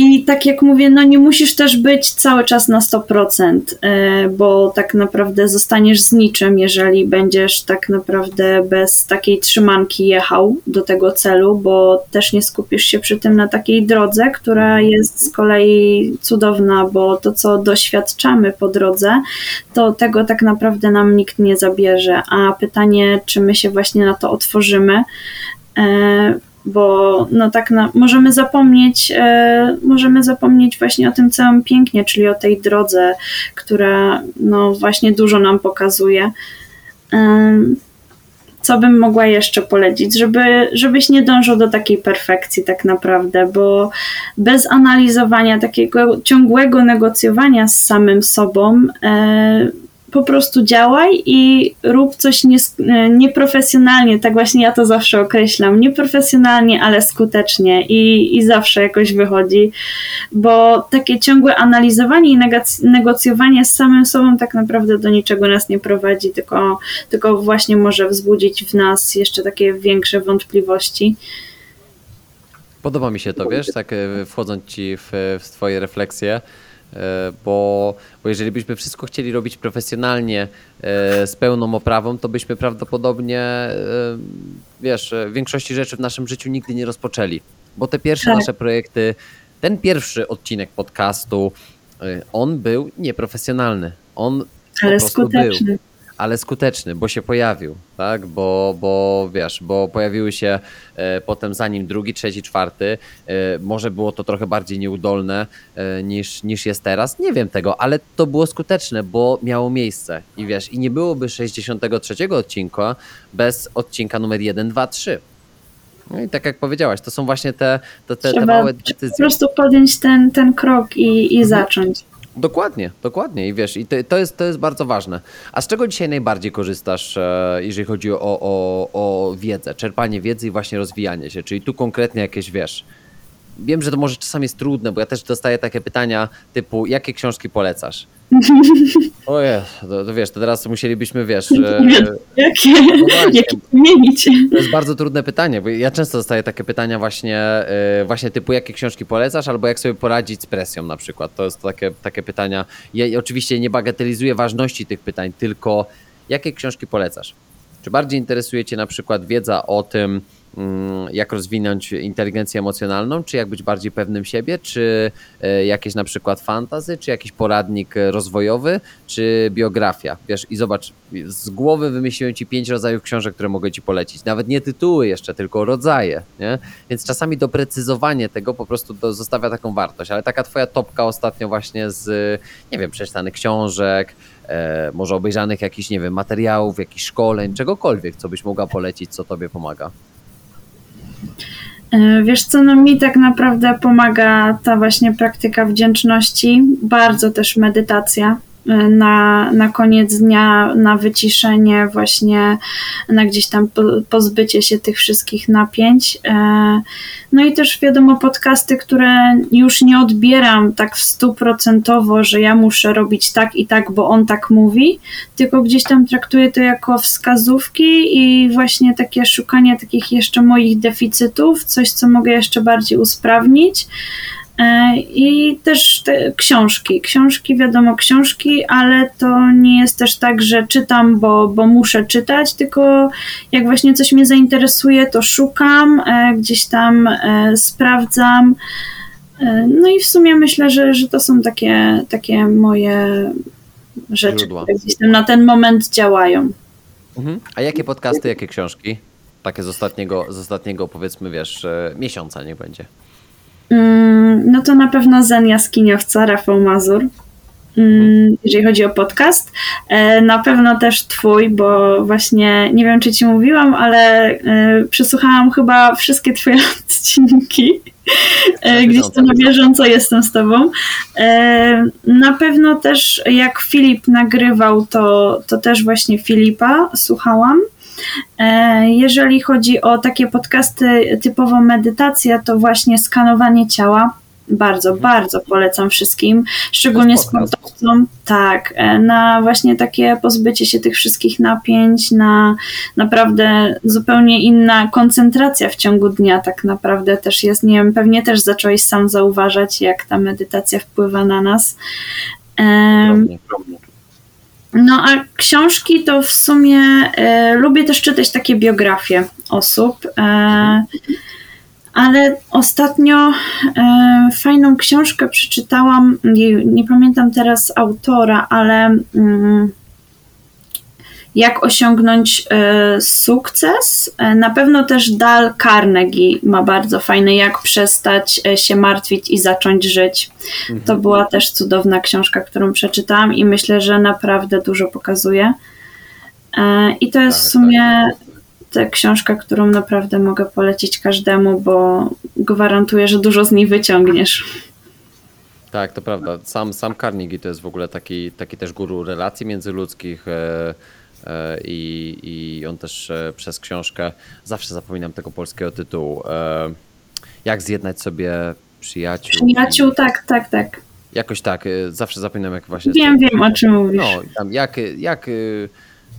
I tak jak mówię, no nie musisz też być cały czas na 100%, e, bo tak naprawdę zostaniesz z niczym, jeżeli będziesz tak naprawdę bez takiej trzymanki jechał do tego celu, bo też nie skupisz się przy tym na takiej drodze, która jest z kolei cudowna, bo to, co doświadczamy po drodze, to tego tak naprawdę nam nikt nie zabierze. A pytanie, czy my się właśnie na to otworzymy, e, bo no tak na, możemy zapomnieć, e, możemy zapomnieć właśnie o tym całym pięknie, czyli o tej drodze, która no właśnie dużo nam pokazuje. E, co bym mogła jeszcze polecić, żeby, żebyś nie dążył do takiej perfekcji tak naprawdę, bo bez analizowania, takiego ciągłego negocjowania z samym sobą, e, po prostu działaj i rób coś nie, nieprofesjonalnie, tak właśnie ja to zawsze określam, nieprofesjonalnie, ale skutecznie i, i zawsze jakoś wychodzi, bo takie ciągłe analizowanie i negocjowanie z samym sobą tak naprawdę do niczego nas nie prowadzi, tylko, tylko właśnie może wzbudzić w nas jeszcze takie większe wątpliwości. Podoba mi się to, wiesz, tak e, wchodząc ci w, w twoje refleksje, E, bo, bo jeżeli byśmy wszystko chcieli robić profesjonalnie, e, z pełną oprawą, to byśmy prawdopodobnie, e, wiesz, większości rzeczy w naszym życiu nigdy nie rozpoczęli. Bo te pierwsze tak. nasze projekty, ten pierwszy odcinek podcastu, on był nieprofesjonalny. On Ale po prostu skuteczny. był ale skuteczny, bo się pojawił, tak? Bo, bo wiesz, bo pojawiły się e, potem za nim drugi, trzeci, czwarty. E, może było to trochę bardziej nieudolne e, niż, niż jest teraz. Nie wiem tego, ale to było skuteczne, bo miało miejsce. I wiesz, i nie byłoby 63 odcinka bez odcinka numer 1, 2, 3. No i tak jak powiedziałaś, to są właśnie te, te, te, te małe decyzje. Po prostu podjąć ten, ten krok i, i mhm. zacząć. Dokładnie, dokładnie i wiesz, i to, to, jest, to jest bardzo ważne. A z czego dzisiaj najbardziej korzystasz, e, jeżeli chodzi o, o, o wiedzę, czerpanie wiedzy i właśnie rozwijanie się? Czyli tu konkretnie jakieś, wiesz, wiem, że to może czasami jest trudne, bo ja też dostaję takie pytania typu, jakie książki polecasz? Ojej, to, to wiesz, to teraz musielibyśmy, wiesz... Jakie? No jakie? To jest bardzo trudne pytanie, bo ja często dostaję takie pytania właśnie, e, właśnie typu, jakie książki polecasz, albo jak sobie poradzić z presją na przykład. To jest takie, takie pytania. Ja oczywiście nie bagatelizuję ważności tych pytań, tylko jakie książki polecasz? Czy bardziej interesuje Cię na przykład wiedza o tym, jak rozwinąć inteligencję emocjonalną, czy jak być bardziej pewnym siebie, czy e, jakieś na przykład fantazy, czy jakiś poradnik rozwojowy, czy biografia. Wiesz, i zobacz, z głowy wymyśliłem ci pięć rodzajów książek, które mogę ci polecić. Nawet nie tytuły jeszcze, tylko rodzaje, nie? Więc czasami doprecyzowanie tego po prostu zostawia taką wartość, ale taka twoja topka ostatnio właśnie z, nie wiem, przeczytanych książek, e, może obejrzanych jakichś, nie wiem, materiałów, jakichś szkoleń, czegokolwiek, co byś mogła polecić, co tobie pomaga? E, wiesz co, no mi tak naprawdę pomaga ta właśnie praktyka wdzięczności, bardzo też medytacja na, na koniec dnia, na wyciszenie, właśnie na gdzieś tam pozbycie się tych wszystkich napięć. E, no i też wiadomo, podcasty, które już nie odbieram tak stuprocentowo, że ja muszę robić tak i tak, bo on tak mówi, tylko gdzieś tam traktuję to jako wskazówki i właśnie takie szukanie takich jeszcze moich deficytów, coś, co mogę jeszcze bardziej usprawnić. E, I też te książki. Książki, wiadomo, książki, ale to nie jest też tak, że czytam, bo, bo muszę czytać, tylko jak właśnie coś mnie zainteresuje, to szukam, e, gdzieś tam e, sprawdzam. No i w sumie myślę, że, że to są takie, takie moje rzeczy, Źródła. które gdzieś tam na ten moment działają. Mhm. A jakie podcasty, jakie książki? Takie z ostatniego, z ostatniego powiedzmy, wiesz, miesiąca niech będzie. Mm, no to na pewno Zen Jaskiniowca, Rafał Mazur, mm, jeżeli chodzi o podcast. E, na pewno też twój, bo właśnie nie wiem, czy ci mówiłam, ale e, przesłuchałam chyba wszystkie twoje odcinki. E, gdzieś to na bieżąco jestem z tobą. Na pewno też jak Filip nagrywał, to, to też właśnie Filipa słuchałam. E, jeżeli chodzi o takie podcasty typowo medytacja, to właśnie skanowanie ciała. Bardzo, mhm. bardzo polecam wszystkim, szczególnie sportowcom. Tak, e, na właśnie takie pozbycie się tych wszystkich napięć, na naprawdę zupełnie inna koncentracja w ciągu dnia, tak naprawdę też jest. Nie wiem, pewnie też zacząłeś sam zauważać, jak ta medytacja wpływa na nas. Ogromnie, ogromnie. No a książki to w sumie e, lubię też czytać takie biografie osób. E, ale ostatnio e, fajną książkę przeczytałam. Nie, nie, pamiętam teraz autora, ale mm, jak osiągnąć e, sukces. E, na pewno też Dal Carnegie ma bardzo fajne, jak przestać e, się martwić i zacząć żyć. Mhm. To była też cudowna książka, którą przeczytałam i myślę, że naprawdę dużo pokazuje. I to jest tak, w sumie tak, ta książka, którą naprawdę mogę polecić każdemu, bo gwarantuję, że dużo z niej wyciągniesz. Tak, to prawda. Sam, sam Carnegie to jest w ogóle taki, taki też guru relacji międzyludzkich. E, i, i on też e, przez książkę, zawsze zapominam tego polskiego tytułu, e, jak zjednać sobie przyjaciół. Przyjaciół, i... tak, tak, tak. Jakoś tak, zawsze zapominam jak właśnie... Wiem, wiem o czym mówisz. No, tam jak, jak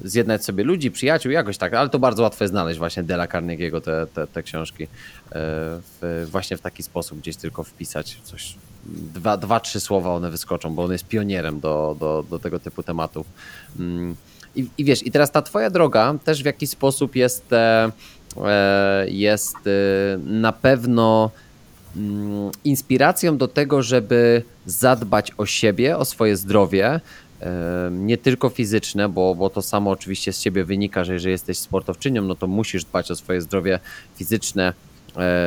zjednać sobie ludzi, przyjaciół, jakoś tak, ale to bardzo łatwo jest znaleźć właśnie Dela Carnegie'ego te, te, te książki w, właśnie w taki sposób gdzieś tylko wpisać coś, dwa, dwa, trzy słowa one wyskoczą, bo on jest pionierem do, do, do tego typu tematów. I, I wiesz, i teraz ta twoja droga też w jakiś sposób jest, e, e, jest e, na pewno mm, inspiracją do tego, żeby zadbać o siebie, o swoje zdrowie, nie tylko fizyczne, bo, bo to samo oczywiście z ciebie wynika, że jeżeli jesteś sportowczynią, no to musisz dbać o swoje zdrowie fizyczne,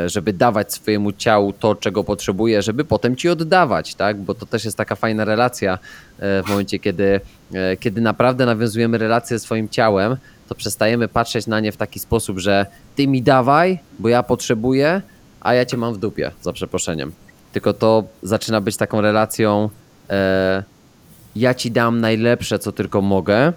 żeby dawać swojemu ciału to, czego potrzebuje, żeby potem ci oddawać, tak? Bo to też jest taka fajna relacja e, w momencie, kiedy, e, kiedy naprawdę nawiązujemy relację ze swoim ciałem, to przestajemy patrzeć na nie w taki sposób, że ty mi dawaj, bo ja potrzebuję, a ja cię mam w dupie, za przeproszeniem. Tylko to zaczyna być taką relacją, e, ja ci dam najlepsze, co tylko mogę,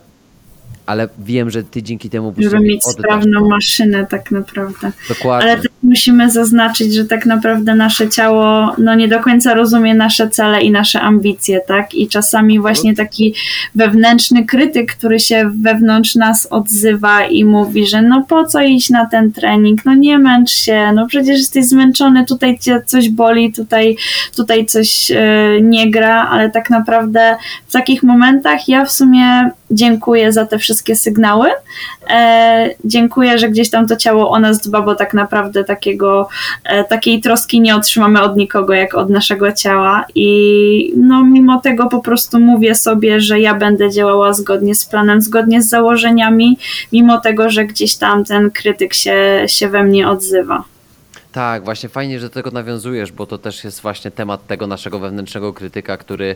ale wiem, że ty dzięki temu Żeby mieć sprawną maszynę tak naprawdę. Dokładnie. Ale musimy zaznaczyć, że tak naprawdę nasze ciało no nie do końca rozumie nasze cele i nasze ambicje, tak? I czasami właśnie taki wewnętrzny krytyk, który się wewnątrz nas odzywa i mówi, że no po co iść na ten trening, no nie męcz się, no przecież jesteś zmęczony, tutaj cię coś boli, tutaj, tutaj coś yy, nie gra, ale tak naprawdę w takich momentach ja w sumie dziękuję za te wszystkie sygnały. E, dziękuję, że gdzieś tam to ciało o nas dba, bo tak naprawdę takiego, e, takiej troski nie otrzymamy od nikogo, jak od naszego ciała. I no, mimo tego po prostu mówię sobie, że ja będę działała zgodnie z planem, zgodnie z założeniami, mimo tego, że gdzieś tam ten krytyk się, się we mnie odzywa. Tak, właśnie fajnie, że do tego nawiązujesz, bo to też jest właśnie temat tego naszego wewnętrznego krytyka, który.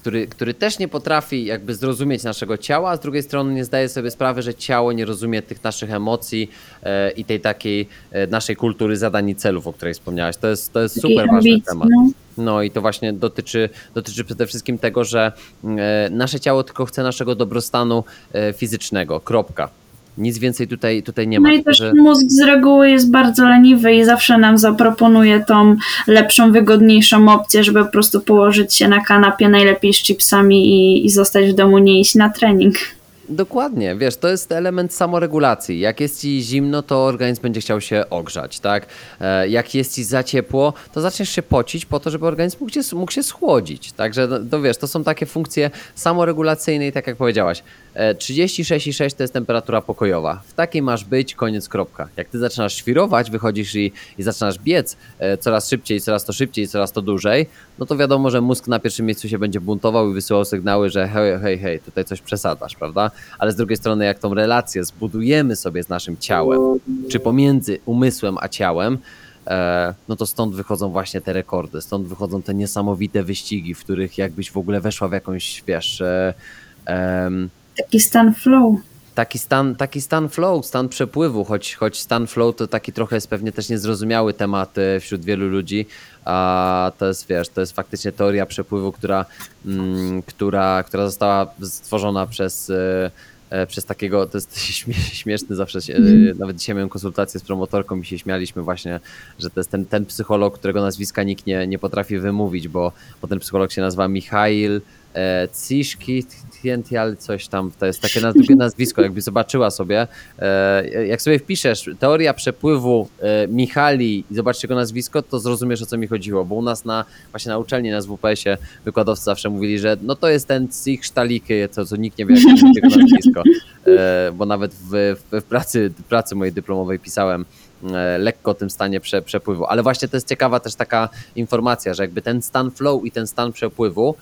Który, który też nie potrafi jakby zrozumieć naszego ciała, a z drugiej strony nie zdaje sobie sprawy, że ciało nie rozumie tych naszych emocji e, i tej takiej e, naszej kultury zadań i celów, o której wspomniałaś. To jest, to jest super ważny temat. No. i to właśnie dotyczy, dotyczy przede wszystkim tego, że e, nasze ciało tylko chce naszego dobrostanu e, fizycznego. Kropka. Nic więcej tutaj, tutaj nie ma. No i też że... mózg z reguły jest bardzo leniwy i zawsze nam zaproponuje tą lepszą, wygodniejszą opcję, żeby po prostu położyć się na kanapie, najlepiej z chipsami i, i zostać w domu, nie iść na trening. Dokładnie, wiesz, to jest element samoregulacji. Jak jest ci zimno, to organizm będzie chciał się ogrzać, tak? E, jak jest ci za ciepło, to zaczniesz się pocić po to, żeby organizm mógł się, mógł się schłodzić. Także, no, to wiesz, to są takie funkcje samoregulacyjne i tak jak powiedziałaś, 36,6 e, to jest temperatura pokojowa. W takiej masz być, koniec, kropka. Jak ty zaczynasz świrować, wychodzisz i, i zaczynasz biec e, coraz szybciej, coraz to szybciej, coraz to dłużej, no to wiadomo, że mózg na pierwszym miejscu się będzie buntował i wysyłał sygnały, że hej, hej, hej, tutaj coś przesadzasz, prawda? Ale z drugiej strony, jak tą relację zbudujemy sobie z naszym ciałem, czy pomiędzy umysłem a ciałem, e, no to stąd wychodzą właśnie te rekordy, stąd wychodzą te niesamowite wyścigi, w których jakbyś w ogóle weszła w jakąś, wiesz, Taki stan flow. Taki stan, taki stan flow, stan przepływu, choć, choć stan flow to taki trochę jest pewnie też niezrozumiały temat e, wśród wielu ludzi, a to jest, wiesz, to jest faktycznie teoria przepływu, która, mm, która, która została stworzona przez e, e, przez takiego, to jest śmieszny zawsze, się, mm. nawet dzisiaj miałem konsultację z promotorką i się śmialiśmy właśnie, że to jest ten, ten psycholog, którego nazwiska nikt nie, nie potrafi wymówić, bo, bo ten psycholog się nazywa Michail e, Ciszki, ale coś tam, to jest takie drugie nazwisko, jakby zobaczyła sobie. E, jak sobie wpiszesz teoria przepływu e, Michali i zobaczysz jego nazwisko, to zrozumiesz o co mi chodziło, bo u nas na właśnie na uczelni na WPS-ie wykładowcy zawsze mówili, że no to jest ten Cich Sztaliki, co, nikt nie wie, jak jego nazwisko, bo nawet w, w, pracy, w pracy mojej dyplomowej pisałem lekko tym stanie prze, przepływu. Ale właśnie to jest ciekawa też taka informacja, że jakby ten stan flow i ten stan przepływu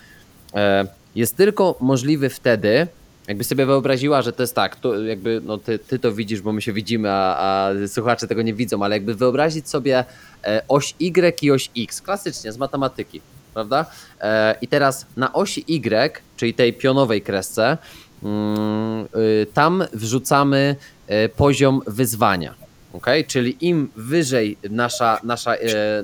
jest tylko możliwy wtedy, jakby sobie wyobraziła, że to jest tak, to jakby no ty, ty to widzisz, bo my się widzimy, a, a słuchacze tego nie widzą, ale jakby wyobrazić sobie e, oś Y i oś X, klasycznie z matematyki, prawda? E, I teraz na osi Y, czyli tej pionowej kresce, mm, y, tam wrzucamy e, poziom wyzwania. Okay? Czyli im wyżej nasza, nasza,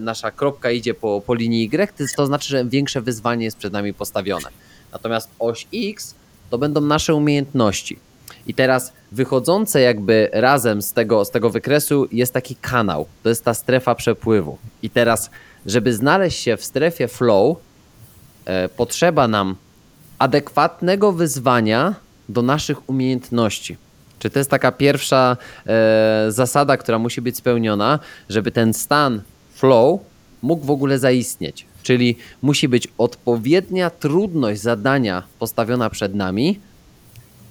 nasza kropka idzie po, po linii Y, to znaczy, że większe wyzwanie jest przed nami postawione. Natomiast oś X to będą nasze umiejętności. I teraz wychodzące jakby razem z tego, z tego wykresu jest taki kanał. To jest ta strefa przepływu. I teraz, żeby znaleźć się w strefie flow, e, potrzeba nam adekwatnego wyzwania do naszych umiejętności. Czy to jest taka pierwsza e, zasada, która musi być spełniona, żeby ten stan flow mógł w ogóle zaistnieć? Czyli musi być odpowiednia trudność zadania postawiona przed nami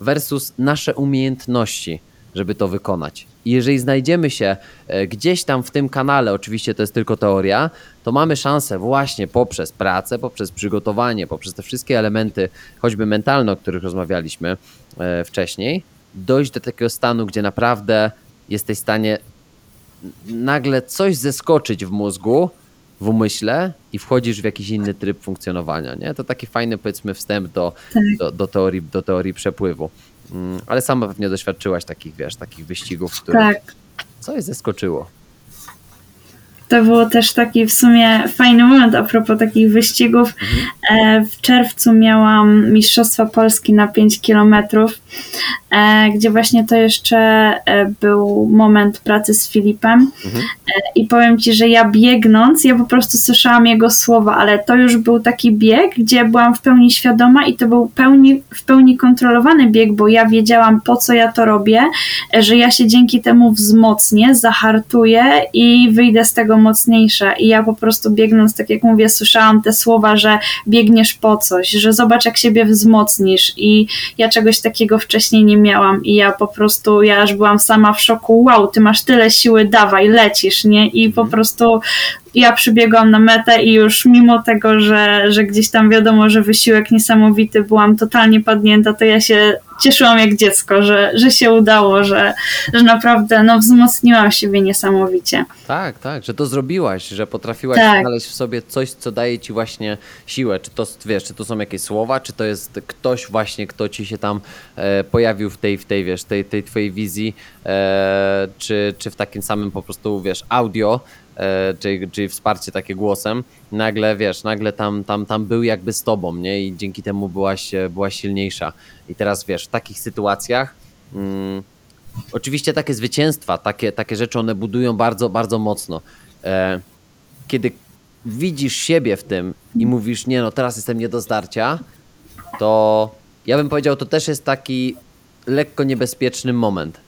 versus nasze umiejętności, żeby to wykonać. I jeżeli znajdziemy się e, gdzieś tam w tym kanale, oczywiście to jest tylko teoria, to mamy szansę właśnie poprzez pracę, poprzez przygotowanie, poprzez te wszystkie elementy, choćby mentalne, o których rozmawialiśmy e, wcześniej, dojść do takiego stanu, gdzie naprawdę jesteś w stanie nagle coś zeskoczyć w mózgu, w umyśle i wchodzisz w jakiś inny tryb funkcjonowania. Nie? To taki fajny, powiedzmy, wstęp do, tak. do, do, teorii, do teorii przepływu. Mm, ale sama pewnie doświadczyłaś takich, wiesz, takich wyścigów, w których tak. coś zeskoczyło. To było też taki w sumie fajny moment a propos takich wyścigów. Mhm w czerwcu miałam Mistrzostwa Polski na 5 kilometrów, e, gdzie właśnie to jeszcze e, był moment pracy z Filipem. Mhm. I powiem Ci, że ja biegnąc, ja po prostu słyszałam jego słowa, ale to już był taki bieg, gdzie byłam w pełni świadoma i to był pełni, w pełni kontrolowany bieg, bo ja wiedziałam, po co ja to robię, że ja się dzięki temu wzmocnię, zahartuję i wyjdę z tego mocniejsza. I ja po prostu biegnąc, tak jak mówię, słyszałam te słowa, że biegniesz po coś, że zobacz, jak siebie wzmocnisz. I ja czegoś takiego wcześniej nie miałam. I ja po prostu, ja aż byłam sama w szoku, wow, ty masz tyle siły, dawaj, lecisz, nie? I po mhm. prostu ja przybiegłam na metę i już mimo tego, że, że gdzieś tam wiadomo, że wysiłek niesamowity, byłam totalnie padnięta, to ja się cieszyłam jak dziecko, że, że się udało, że, że naprawdę no, wzmocniłam siebie niesamowicie. Tak, tak, że to zrobiłaś, że potrafiłaś tak. znaleźć w sobie coś, co daje ci właśnie siłę. Czy to, wiesz, czy to są jakieś słowa, czy to jest ktoś właśnie, kto ci się tam e, pojawił w tej, w tej, wiesz, tej, tej twojej wizji, e, czy, czy w takim samym po prostu, wiesz, audio, czyli, czyli wsparcie takie głosem, nagle wiesz, nagle tam, tam, tam był jakby z tobą, nie? I dzięki temu byłaś, byłaś silniejsza. I teraz wiesz, w takich sytuacjach mm, oczywiście takie zwycięstwa, takie, takie rzeczy one budują bardzo, bardzo mocno. E, kiedy widzisz siebie w tym i mówisz, nie no, teraz jestem nie do zdarcia, to ja bym powiedział, to też jest taki lekko niebezpieczny moment.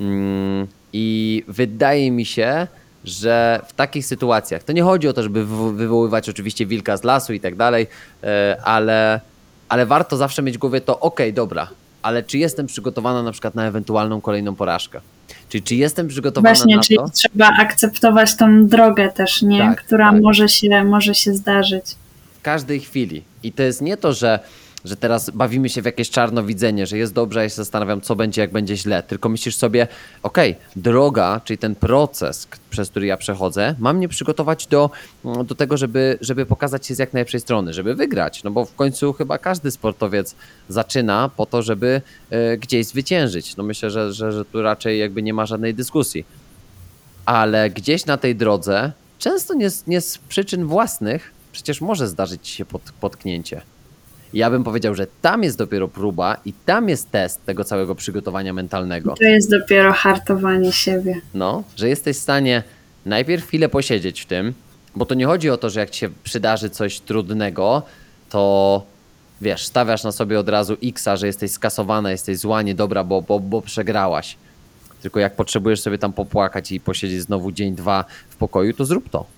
Mm, I wydaje mi się, że w takich sytuacjach, to nie chodzi o to, żeby wywoływać oczywiście wilka z lasu i tak dalej, e, ale, ale warto zawsze mieć w głowie to, ok, dobra, ale czy jestem przygotowana na przykład na ewentualną kolejną porażkę? Czyli czy jestem przygotowana Właśnie, na czyli to? trzeba akceptować tą drogę też, nie? Tak, która tak. Może, się, może się zdarzyć. W każdej chwili. I to jest nie to, że że teraz bawimy się w jakieś czarnowidzenie, że jest dobrze, a ja się zastanawiam, co będzie, jak będzie źle. Tylko myślisz sobie, okej, okay, droga, czyli ten proces, przez który ja przechodzę, ma mnie przygotować do, do tego, żeby, żeby pokazać się z jak najlepszej strony, żeby wygrać. No bo w końcu chyba każdy sportowiec zaczyna po to, żeby y, gdzieś zwyciężyć. No myślę, że, że, że tu raczej jakby nie ma żadnej dyskusji. Ale gdzieś na tej drodze, często nie, nie z przyczyn własnych, przecież może zdarzyć się pot, potknięcie. Ja bym powiedział, że tam jest dopiero próba i tam jest test tego całego przygotowania mentalnego. To jest dopiero hartowanie siebie. No, że jesteś w stanie najpierw chwilę posiedzieć w tym, bo to nie chodzi o to, że jak ci się przydarzy coś trudnego, to wiesz, stawiasz na sobie od razu X, że jesteś skasowana, jesteś zła, niedobra, bo, bo, bo przegrałaś. Tylko jak potrzebujesz sobie tam popłakać i posiedzieć znowu dzień, dwa w pokoju, to zrób to.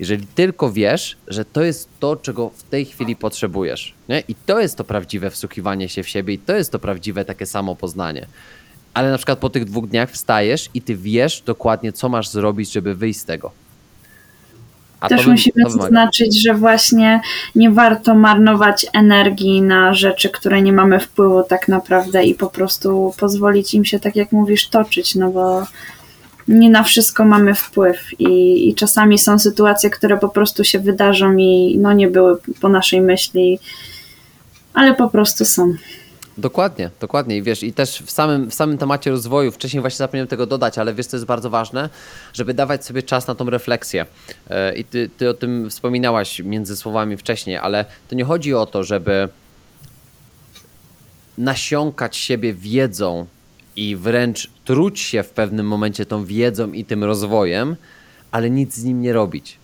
Jeżeli tylko wiesz, że to jest to, czego w tej chwili potrzebujesz. Nie? I to jest to prawdziwe wsłuchiwanie się w siebie, i to jest to prawdziwe takie samo poznanie. Ale na przykład po tych dwóch dniach wstajesz i ty wiesz dokładnie, co masz zrobić, żeby wyjść z tego. A Też musimy zaznaczyć, że właśnie nie warto marnować energii na rzeczy, które nie mamy wpływu tak naprawdę i po prostu pozwolić im się, tak jak mówisz, toczyć, no bo nie na wszystko mamy wpływ i, i czasami są sytuacje, które po prostu się wydarzą i no nie były po naszej myśli, ale po prostu są. Dokładnie, dokładnie. I wiesz, i też w samym, w samym temacie rozwoju, wcześniej właśnie zapomniałem tego dodać, ale wiesz, co jest bardzo ważne, żeby dawać sobie czas na tą refleksję. E, I ty, ty o tym wspominałaś między słowami wcześniej, ale to nie chodzi o to, żeby nasiąkać siebie wiedzą i wręcz truć się w pewnym momencie tą wiedzą i tym rozwojem, ale nic z nim nie robić.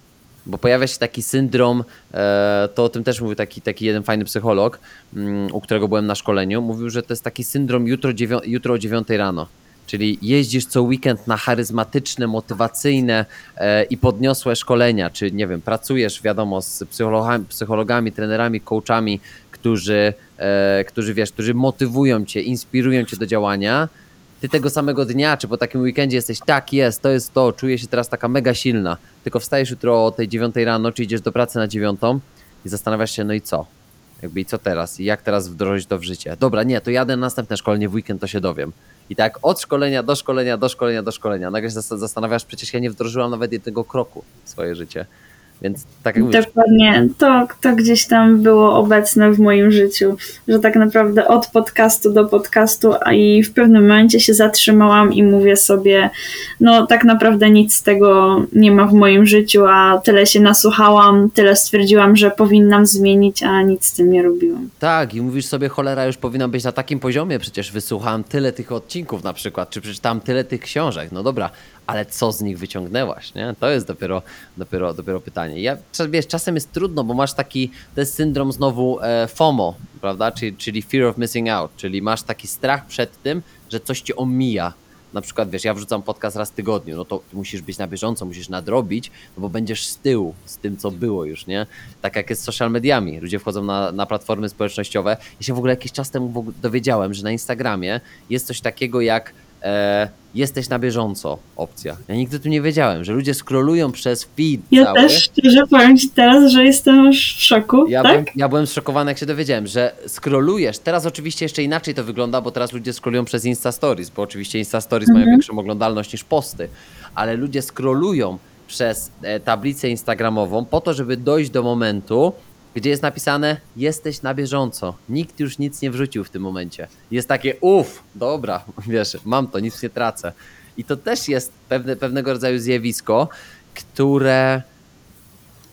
Bo pojawia się taki syndrom, e, to o tym też mówił taki, taki jeden fajny psycholog, mm, u którego byłem na szkoleniu. Mówił, że to jest taki syndrom jutro, jutro o 9 rano. Czyli jeździsz co weekend na charyzmatyczne, motywacyjne e, i podniosłe szkolenia, czy nie wiem, pracujesz, wiadomo, z psychologami, psychologami trenerami, coachami, którzy, e, którzy wiesz, którzy motywują cię, inspirują cię do działania ty tego samego dnia, czy po takim weekendzie jesteś, tak jest, to jest to, czuję się teraz taka mega silna, tylko wstajesz jutro o tej dziewiątej rano, czy idziesz do pracy na dziewiątą i zastanawiasz się, no i co? Jakby i co teraz? I jak teraz wdrożyć to w życie? Dobra, nie, to jadę na następne szkolenie w weekend, to się dowiem. I tak od szkolenia do szkolenia, do szkolenia, do szkolenia. Nagle się zastanawiasz, przecież ja nie wdrożyłam nawet jednego kroku w swoje życie. Więc tak jak mówisz. Dokładnie, to, to gdzieś tam było obecne w moim życiu, że tak naprawdę od podcastu do podcastu, a i w pewnym momencie się zatrzymałam i mówię sobie, no tak naprawdę nic z tego nie ma w moim życiu, a tyle się nasłuchałam, tyle stwierdziłam, że powinnam zmienić, a nic z tym nie robiłam. Tak, i mówisz sobie, cholera, już powinna być na takim poziomie, przecież wysłuchałam tyle tych odcinków na przykład, czy przeczytałam tyle tych książek, no dobra, ale co z nich wyciągnęłaś, nie? To jest dopiero, dopiero, dopiero pytanie. Ja, wiesz, czasem jest trudno, bo masz taki, jest syndrom znowu e, FOMO, prawda, czyli, czyli fear of missing out, czyli masz taki strach przed tym, że coś ci omija, na przykład, wiesz, ja wrzucam podcast raz w tygodniu, no to musisz być na bieżąco, musisz nadrobić, no bo będziesz z tyłu z tym, co było już, nie? Tak jak jest z social mediami. Ludzie wchodzą na, na platformy społecznościowe. Ja się w ogóle jakiś czas temu dowiedziałem, że na Instagramie jest coś takiego jak e, jesteś na bieżąco opcja. Ja nigdy tu nie wiedziałem, że ludzie scrollują przez feed Ja cały. też szczerze powiem Ci teraz, że jestem już w szoku, Ja, tak? byłem, ja byłem zszokowany, jak się dowiedziałem, że scrollujesz. Teraz oczywiście jeszcze inaczej to wygląda, bo teraz ludzie scrollują przez Insta Stories, bo oczywiście Insta Stories mają większą oglądalność niż posty, ale ludzie scrollują przez e, tablicę instagramową po to, żeby dojść do momentu, gdzie jest napisane jesteś na bieżąco. Nikt już nic nie wrzucił w tym momencie. Jest takie uff, dobra, wiesz, mam to, nic nie tracę. I to też jest pewne, pewnego rodzaju zjawisko, które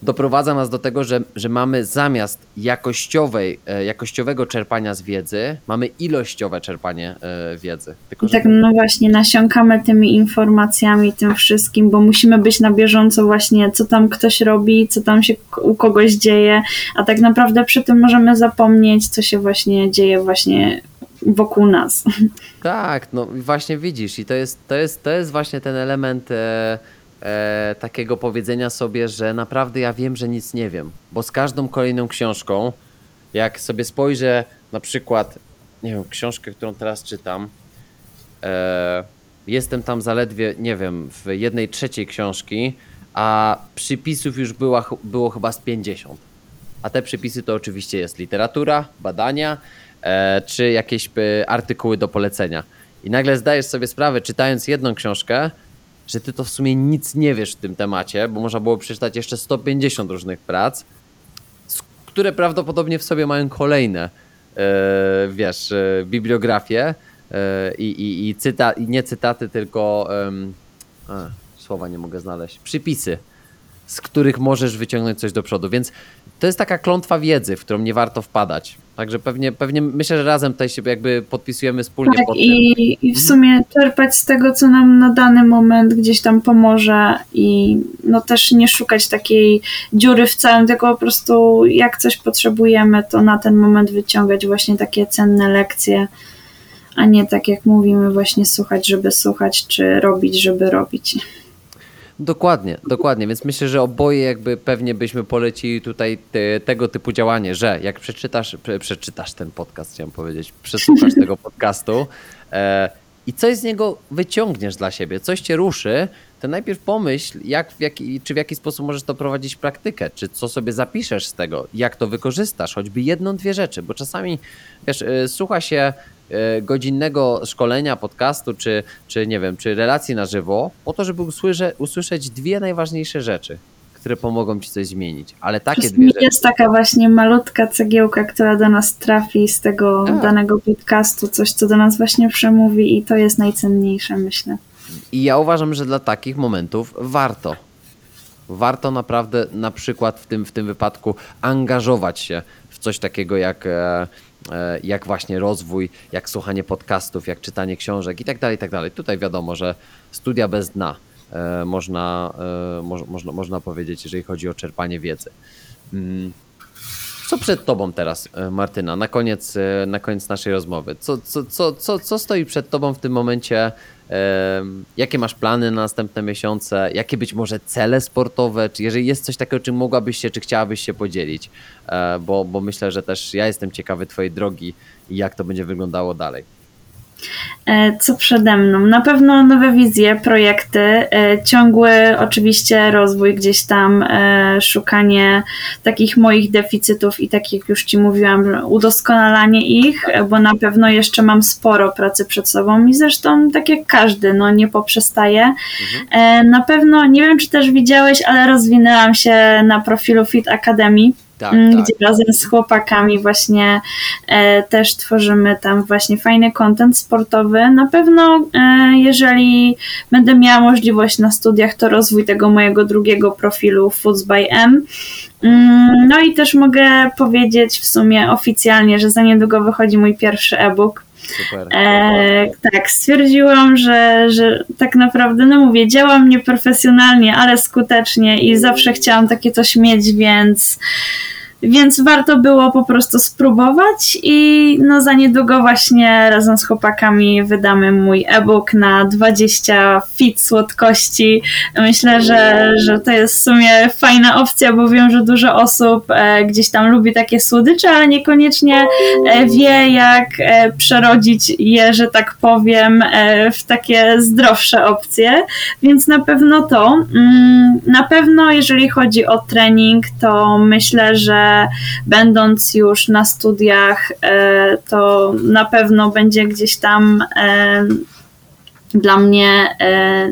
doprowadza nas do tego, że, że mamy zamiast jakościowej, e, jakościowego czerpania z wiedzy, mamy ilościowe czerpanie e, wiedzy. Tylko, że tak, no właśnie, nasiąkamy tymi informacjami, tym wszystkim, bo musimy być na bieżąco właśnie, co tam ktoś robi, co tam się u kogoś dzieje, a tak naprawdę przy tym możemy zapomnieć, co się właśnie dzieje właśnie wokół nas. Tak, no właśnie widzisz, i to jest, to jest, to jest właśnie ten element e, e, takiego powiedzenia sobie, że naprawdę ja wiem, że nic nie wiem, bo z każdą kolejną książką, jak sobie spojrzę na przykład, nie wiem, książkę, którą teraz czytam, e, jestem tam zaledwie, nie wiem, w jednej trzeciej książki, a przypisów już była, było chyba z 50. A te przypisy to oczywiście jest literatura, badania, e, czy jakieś e, artykuły do polecenia. I nagle zdajesz sobie sprawę, czytając jedną książkę, że ty to w sumie nic nie wiesz w tym temacie, bo można było przeczytać jeszcze 150 różnych prac, które prawdopodobnie w sobie mają kolejne, e, wiesz, e, bibliografie e, i, i, i, cyta, i nie cytaty, tylko a, słowa nie mogę znaleźć, przypisy, z których możesz wyciągnąć coś do przodu, więc to jest taka klątwa wiedzy, w którą nie warto wpadać. Także pewnie, pewnie myślę, że razem tutaj się jakby podpisujemy wspólnie Tak, pod tym. i, i w sumie czerpać z tego, co nam na dany moment gdzieś tam pomoże i no też nie szukać takiej dziury w całym, tylko po prostu jak coś potrzebujemy, to na ten moment wyciągać właśnie takie cenne lekcje, a nie tak jak mówimy, właśnie słuchać, żeby słuchać, czy robić, żeby robić. Dokładnie, dokładnie. Więc myślę, że oboje jakby pewnie byśmy polecili tutaj te, tego typu działanie, że jak przeczytasz, prze, przeczytasz ten podcast, chciałem powiedzieć, przesłuchasz tego podcastu e, i coś z niego wyciągniesz dla siebie, coś cię ruszy, to najpierw pomyśl, jak, w jaki, czy w jaki sposób możesz to prowadzić w praktykę, czy co sobie zapiszesz z tego, jak to wykorzystasz, choćby jedną, dwie rzeczy, bo czasami, wiesz, e, słucha się godzinnego szkolenia, podcastu, czy, czy nie wiem, czy relacji na żywo, po to, żeby usłysze, usłyszeć dwie najważniejsze rzeczy, które pomogą ci coś zmienić. Ale takie dwie Czasami rzeczy. jest taka właśnie malutka cegiełka, która do nas trafi z tego Tak. danego podcastu, coś, co do nas właśnie przemówi i to jest najcenniejsze, myślę. I ja uważam, że dla takich momentów warto. Warto naprawdę na przykład w tym, w tym wypadku angażować się w coś takiego jak, e, e, jak właśnie rozwój, jak słuchanie podcastów, jak czytanie książek i tak dalej, tak dalej. Tutaj wiadomo, że studia bez dna e, można, e, moż, można, można powiedzieć, jeżeli chodzi o czerpanie wiedzy. Mm. Co przed tobą teraz, e, Martyna, na koniec, e, na koniec naszej rozmowy? Co, co, co, co, co stoi przed tobą w tym momencie? Jakie masz plany na następne miesiące? Jakie być może cele sportowe? Czy jeżeli jest coś takiego, czym mogłabyś się, czy chciałabyś się podzielić? E, Bo, bo myślę, że też ja jestem ciekawy twojej drogi i jak to będzie wyglądało dalej. E, co przede mną? Na pewno nowe wizje, projekty, e, ciągły oczywiście rozwój gdzieś tam, e, szukanie takich moich deficytów i tak jak już Ci mówiłam, udoskonalanie ich, bo na pewno jeszcze mam sporo pracy przed sobą i zresztą tak jak każdy, no nie poprzestaje. Mhm. Na pewno, nie wiem czy też widziałeś, ale rozwinęłam się na profilu Fit Academy tak, mm, gdzie tak. razem z chłopakami właśnie e, też tworzymy tam właśnie fajny content sportowy. Na pewno, e, jeżeli będę miała możliwość na studiach, to rozwój tego mojego drugiego profilu Foods by M. Mm, no i też mogę powiedzieć w sumie oficjalnie, że za niedługo wychodzi mój pierwszy e-book. Super. E, tak, stwierdziłam, że, że tak naprawdę, no mówię, działam nieprofesjonalnie, ale skutecznie i zawsze chciałam takie coś mieć, więc więc warto było po prostu spróbować i no za niedługo właśnie razem z chłopakami wydamy mój e-book na 20 fit słodkości. Myślę, że, że to jest w sumie fajna opcja, bo wiem, że dużo osób e, gdzieś tam lubi takie słodycze, ale niekoniecznie e, wie jak e, przerodzić je, że tak powiem, w takie zdrowsze opcje, więc na pewno to. Mm, na pewno jeżeli chodzi o trening, to myślę, że będąc już na studiach, e, to na pewno będzie gdzieś tam e, dla mnie e,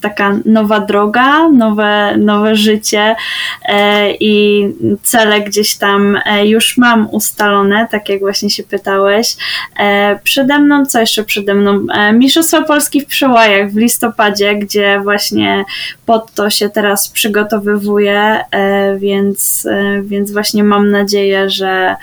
taka nowa droga, nowe, nowe życie e, i cele gdzieś tam e, już mam ustalone, tak jak właśnie się pytałeś. E, przede mną, co jeszcze przede mną? Mistrzostwa Polski w Przełajach w listopadzie, gdzie właśnie pod to się teraz przygotowywuję, więc, więc właśnie mam nadzieję, że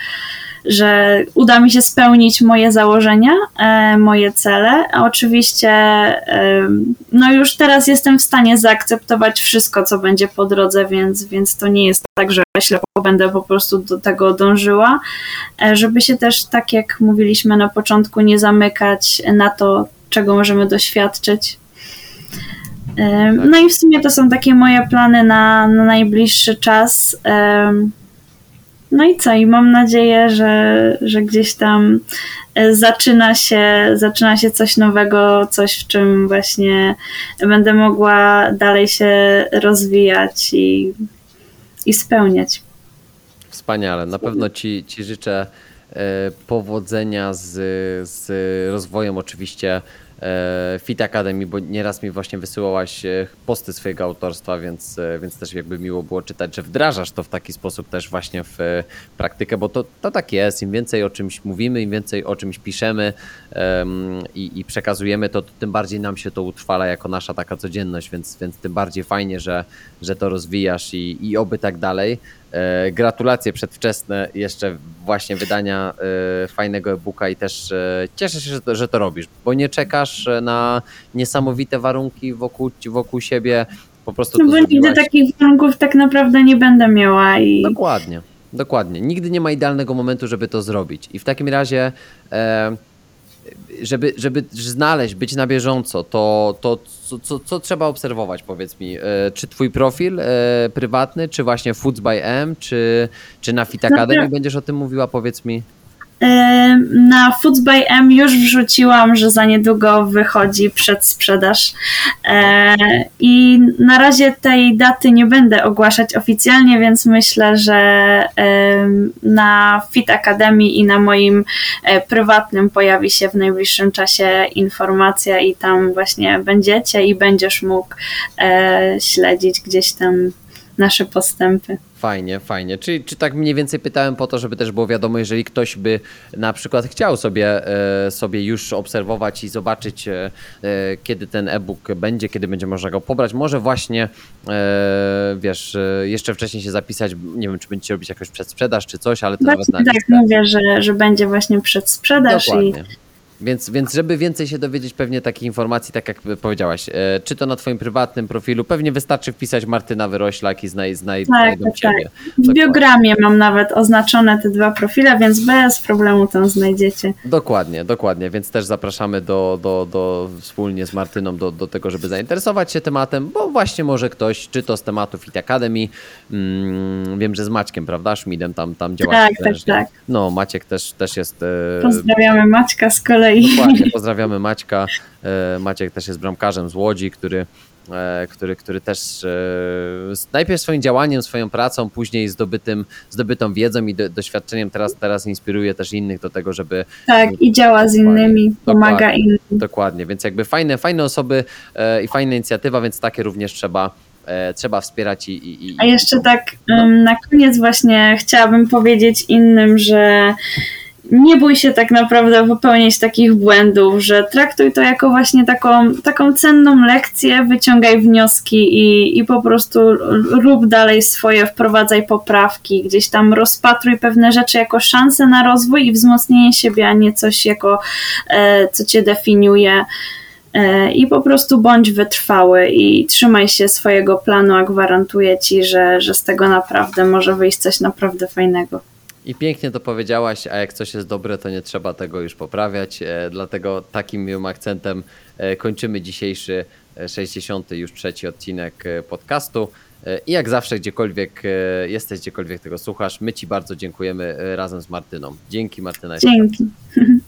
że uda mi się spełnić moje założenia, e, moje cele. A oczywiście, e, no już teraz jestem w stanie zaakceptować wszystko, co będzie po drodze, więc, więc to nie jest tak, że ślepo będę po prostu do tego dążyła, e, żeby się też, tak jak mówiliśmy na początku, nie zamykać na to, czego możemy doświadczyć. No i w sumie to są takie moje plany na, na najbliższy czas. No i co? I mam nadzieję, że, że gdzieś tam e, zaczyna się, zaczyna się coś nowego, coś w czym właśnie będę mogła dalej się rozwijać i, i spełniać. Wspaniale. Na pewno ci, ci życzę e, powodzenia z, z rozwojem oczywiście Fit Academy, bo nieraz mi właśnie wysyłałaś e, posty swojego autorstwa, więc, e, więc też jakby miło było czytać, że wdrażasz to w taki sposób też właśnie w praktykę, bo to, to tak jest. Im więcej o czymś mówimy, im więcej o czymś piszemy um, i, i, przekazujemy, to, to, tym bardziej nam się to utrwala jako nasza taka codzienność, więc, więc tym bardziej fajnie, że, że to rozwijasz i, i oby tak dalej. E, gratulacje przedwczesne jeszcze właśnie wydania e, fajnego e-booka i też e, cieszę się, że to, że to robisz, bo nie czekasz na niesamowite warunki wokół, wokół siebie, po prostu No bo nigdy takich warunków tak naprawdę nie będę miała i... Dokładnie, dokładnie. Nigdy nie ma idealnego momentu, żeby to zrobić i w takim razie... E, żeby, żeby znaleźć, być na bieżąco, to, to co, co, co trzeba obserwować, powiedz mi? E, czy twój profil e, prywatny, czy właśnie Foods by M, czy, czy na Fit Academy będziesz o tym mówiła, powiedz mi? Na Foods by M już wrzuciłam, że za niedługo wychodzi przedsprzedaż. E, I na razie tej daty nie będę ogłaszać oficjalnie, więc myślę, że na Fit Academy i na moim e, prywatnym pojawi się w najbliższym czasie informacja i tam właśnie będziecie i będziesz mógł e, śledzić gdzieś tam nasze postępy. Fajnie, fajnie. Czy, czy tak mniej więcej pytałem po to, żeby też było wiadomo, jeżeli ktoś by na przykład chciał sobie, e, sobie już obserwować i zobaczyć, e, e, kiedy ten e-book będzie, kiedy będzie można go pobrać, może właśnie, wiesz, jeszcze wcześniej się zapisać, nie wiem, czy będziecie robić jakąś przedsprzedaż czy coś, ale to właśnie nawet na Tak, mówię, że, że będzie właśnie przedsprzedaż Dokładnie. i więc, więc żeby więcej się dowiedzieć pewnie takich informacji, tak jak powiedziałaś, e, czy to na twoim prywatnym profilu, pewnie wystarczy wpisać Martyna Wyroślak i znaj, znaj, tak, znajdą tak, ciebie. Tak. W biogramie mam nawet oznaczone te dwa profile, więc bez problemu tam znajdziecie. Dokładnie, dokładnie, więc też zapraszamy do, do, do wspólnie z Martyną do, do tego, żeby zainteresować się tematem, bo właśnie może ktoś, czy to z tematu Fit Academy, mm, wiem, że z Maćkiem, prawda, Szmidem tam, tam działa. Tak, tak, tak. No, Maciek też, też jest... E, Pozdrawiamy Maćka z kolei kolei. Dokładnie, pozdrawiamy Maćka. E, Maciek też jest bramkarzem z Łodzi, który e, który, który też e, najpierw swoim działaniem, swoją pracą, później zdobytym, zdobytą wiedzą i do, doświadczeniem teraz, teraz inspiruje też innych do tego, żeby... Tak, i działa z innymi, pomaga dokładnie, innym. Dokładnie, więc jakby fajne, fajne osoby i fajna inicjatywa, więc takie również trzeba trzeba wspierać i, i, i... A jeszcze tak na koniec właśnie chciałabym powiedzieć innym, że nie bój się tak naprawdę popełnić takich błędów, że traktuj to jako właśnie taką, taką cenną lekcję, wyciągaj wnioski i, i po prostu rób dalej swoje, wprowadzaj poprawki, gdzieś tam rozpatruj pewne rzeczy jako szansę na rozwój i wzmocnienie siebie, a nie coś jako e, co cię definiuje. E, I po prostu bądź wytrwały i trzymaj się swojego planu, a gwarantuję ci, że, że z tego naprawdę może wyjść coś naprawdę fajnego. I pięknie to powiedziałaś, a jak coś jest dobre, to nie trzeba tego już poprawiać. E, dlatego takim miłym akcentem e, kończymy dzisiejszy 60. już trzeci odcinek podcastu. I jak zawsze, gdziekolwiek jesteś, gdziekolwiek tego słuchasz, my Ci bardzo dziękujemy razem z Martyną. Dzięki Martyna. Dzięki.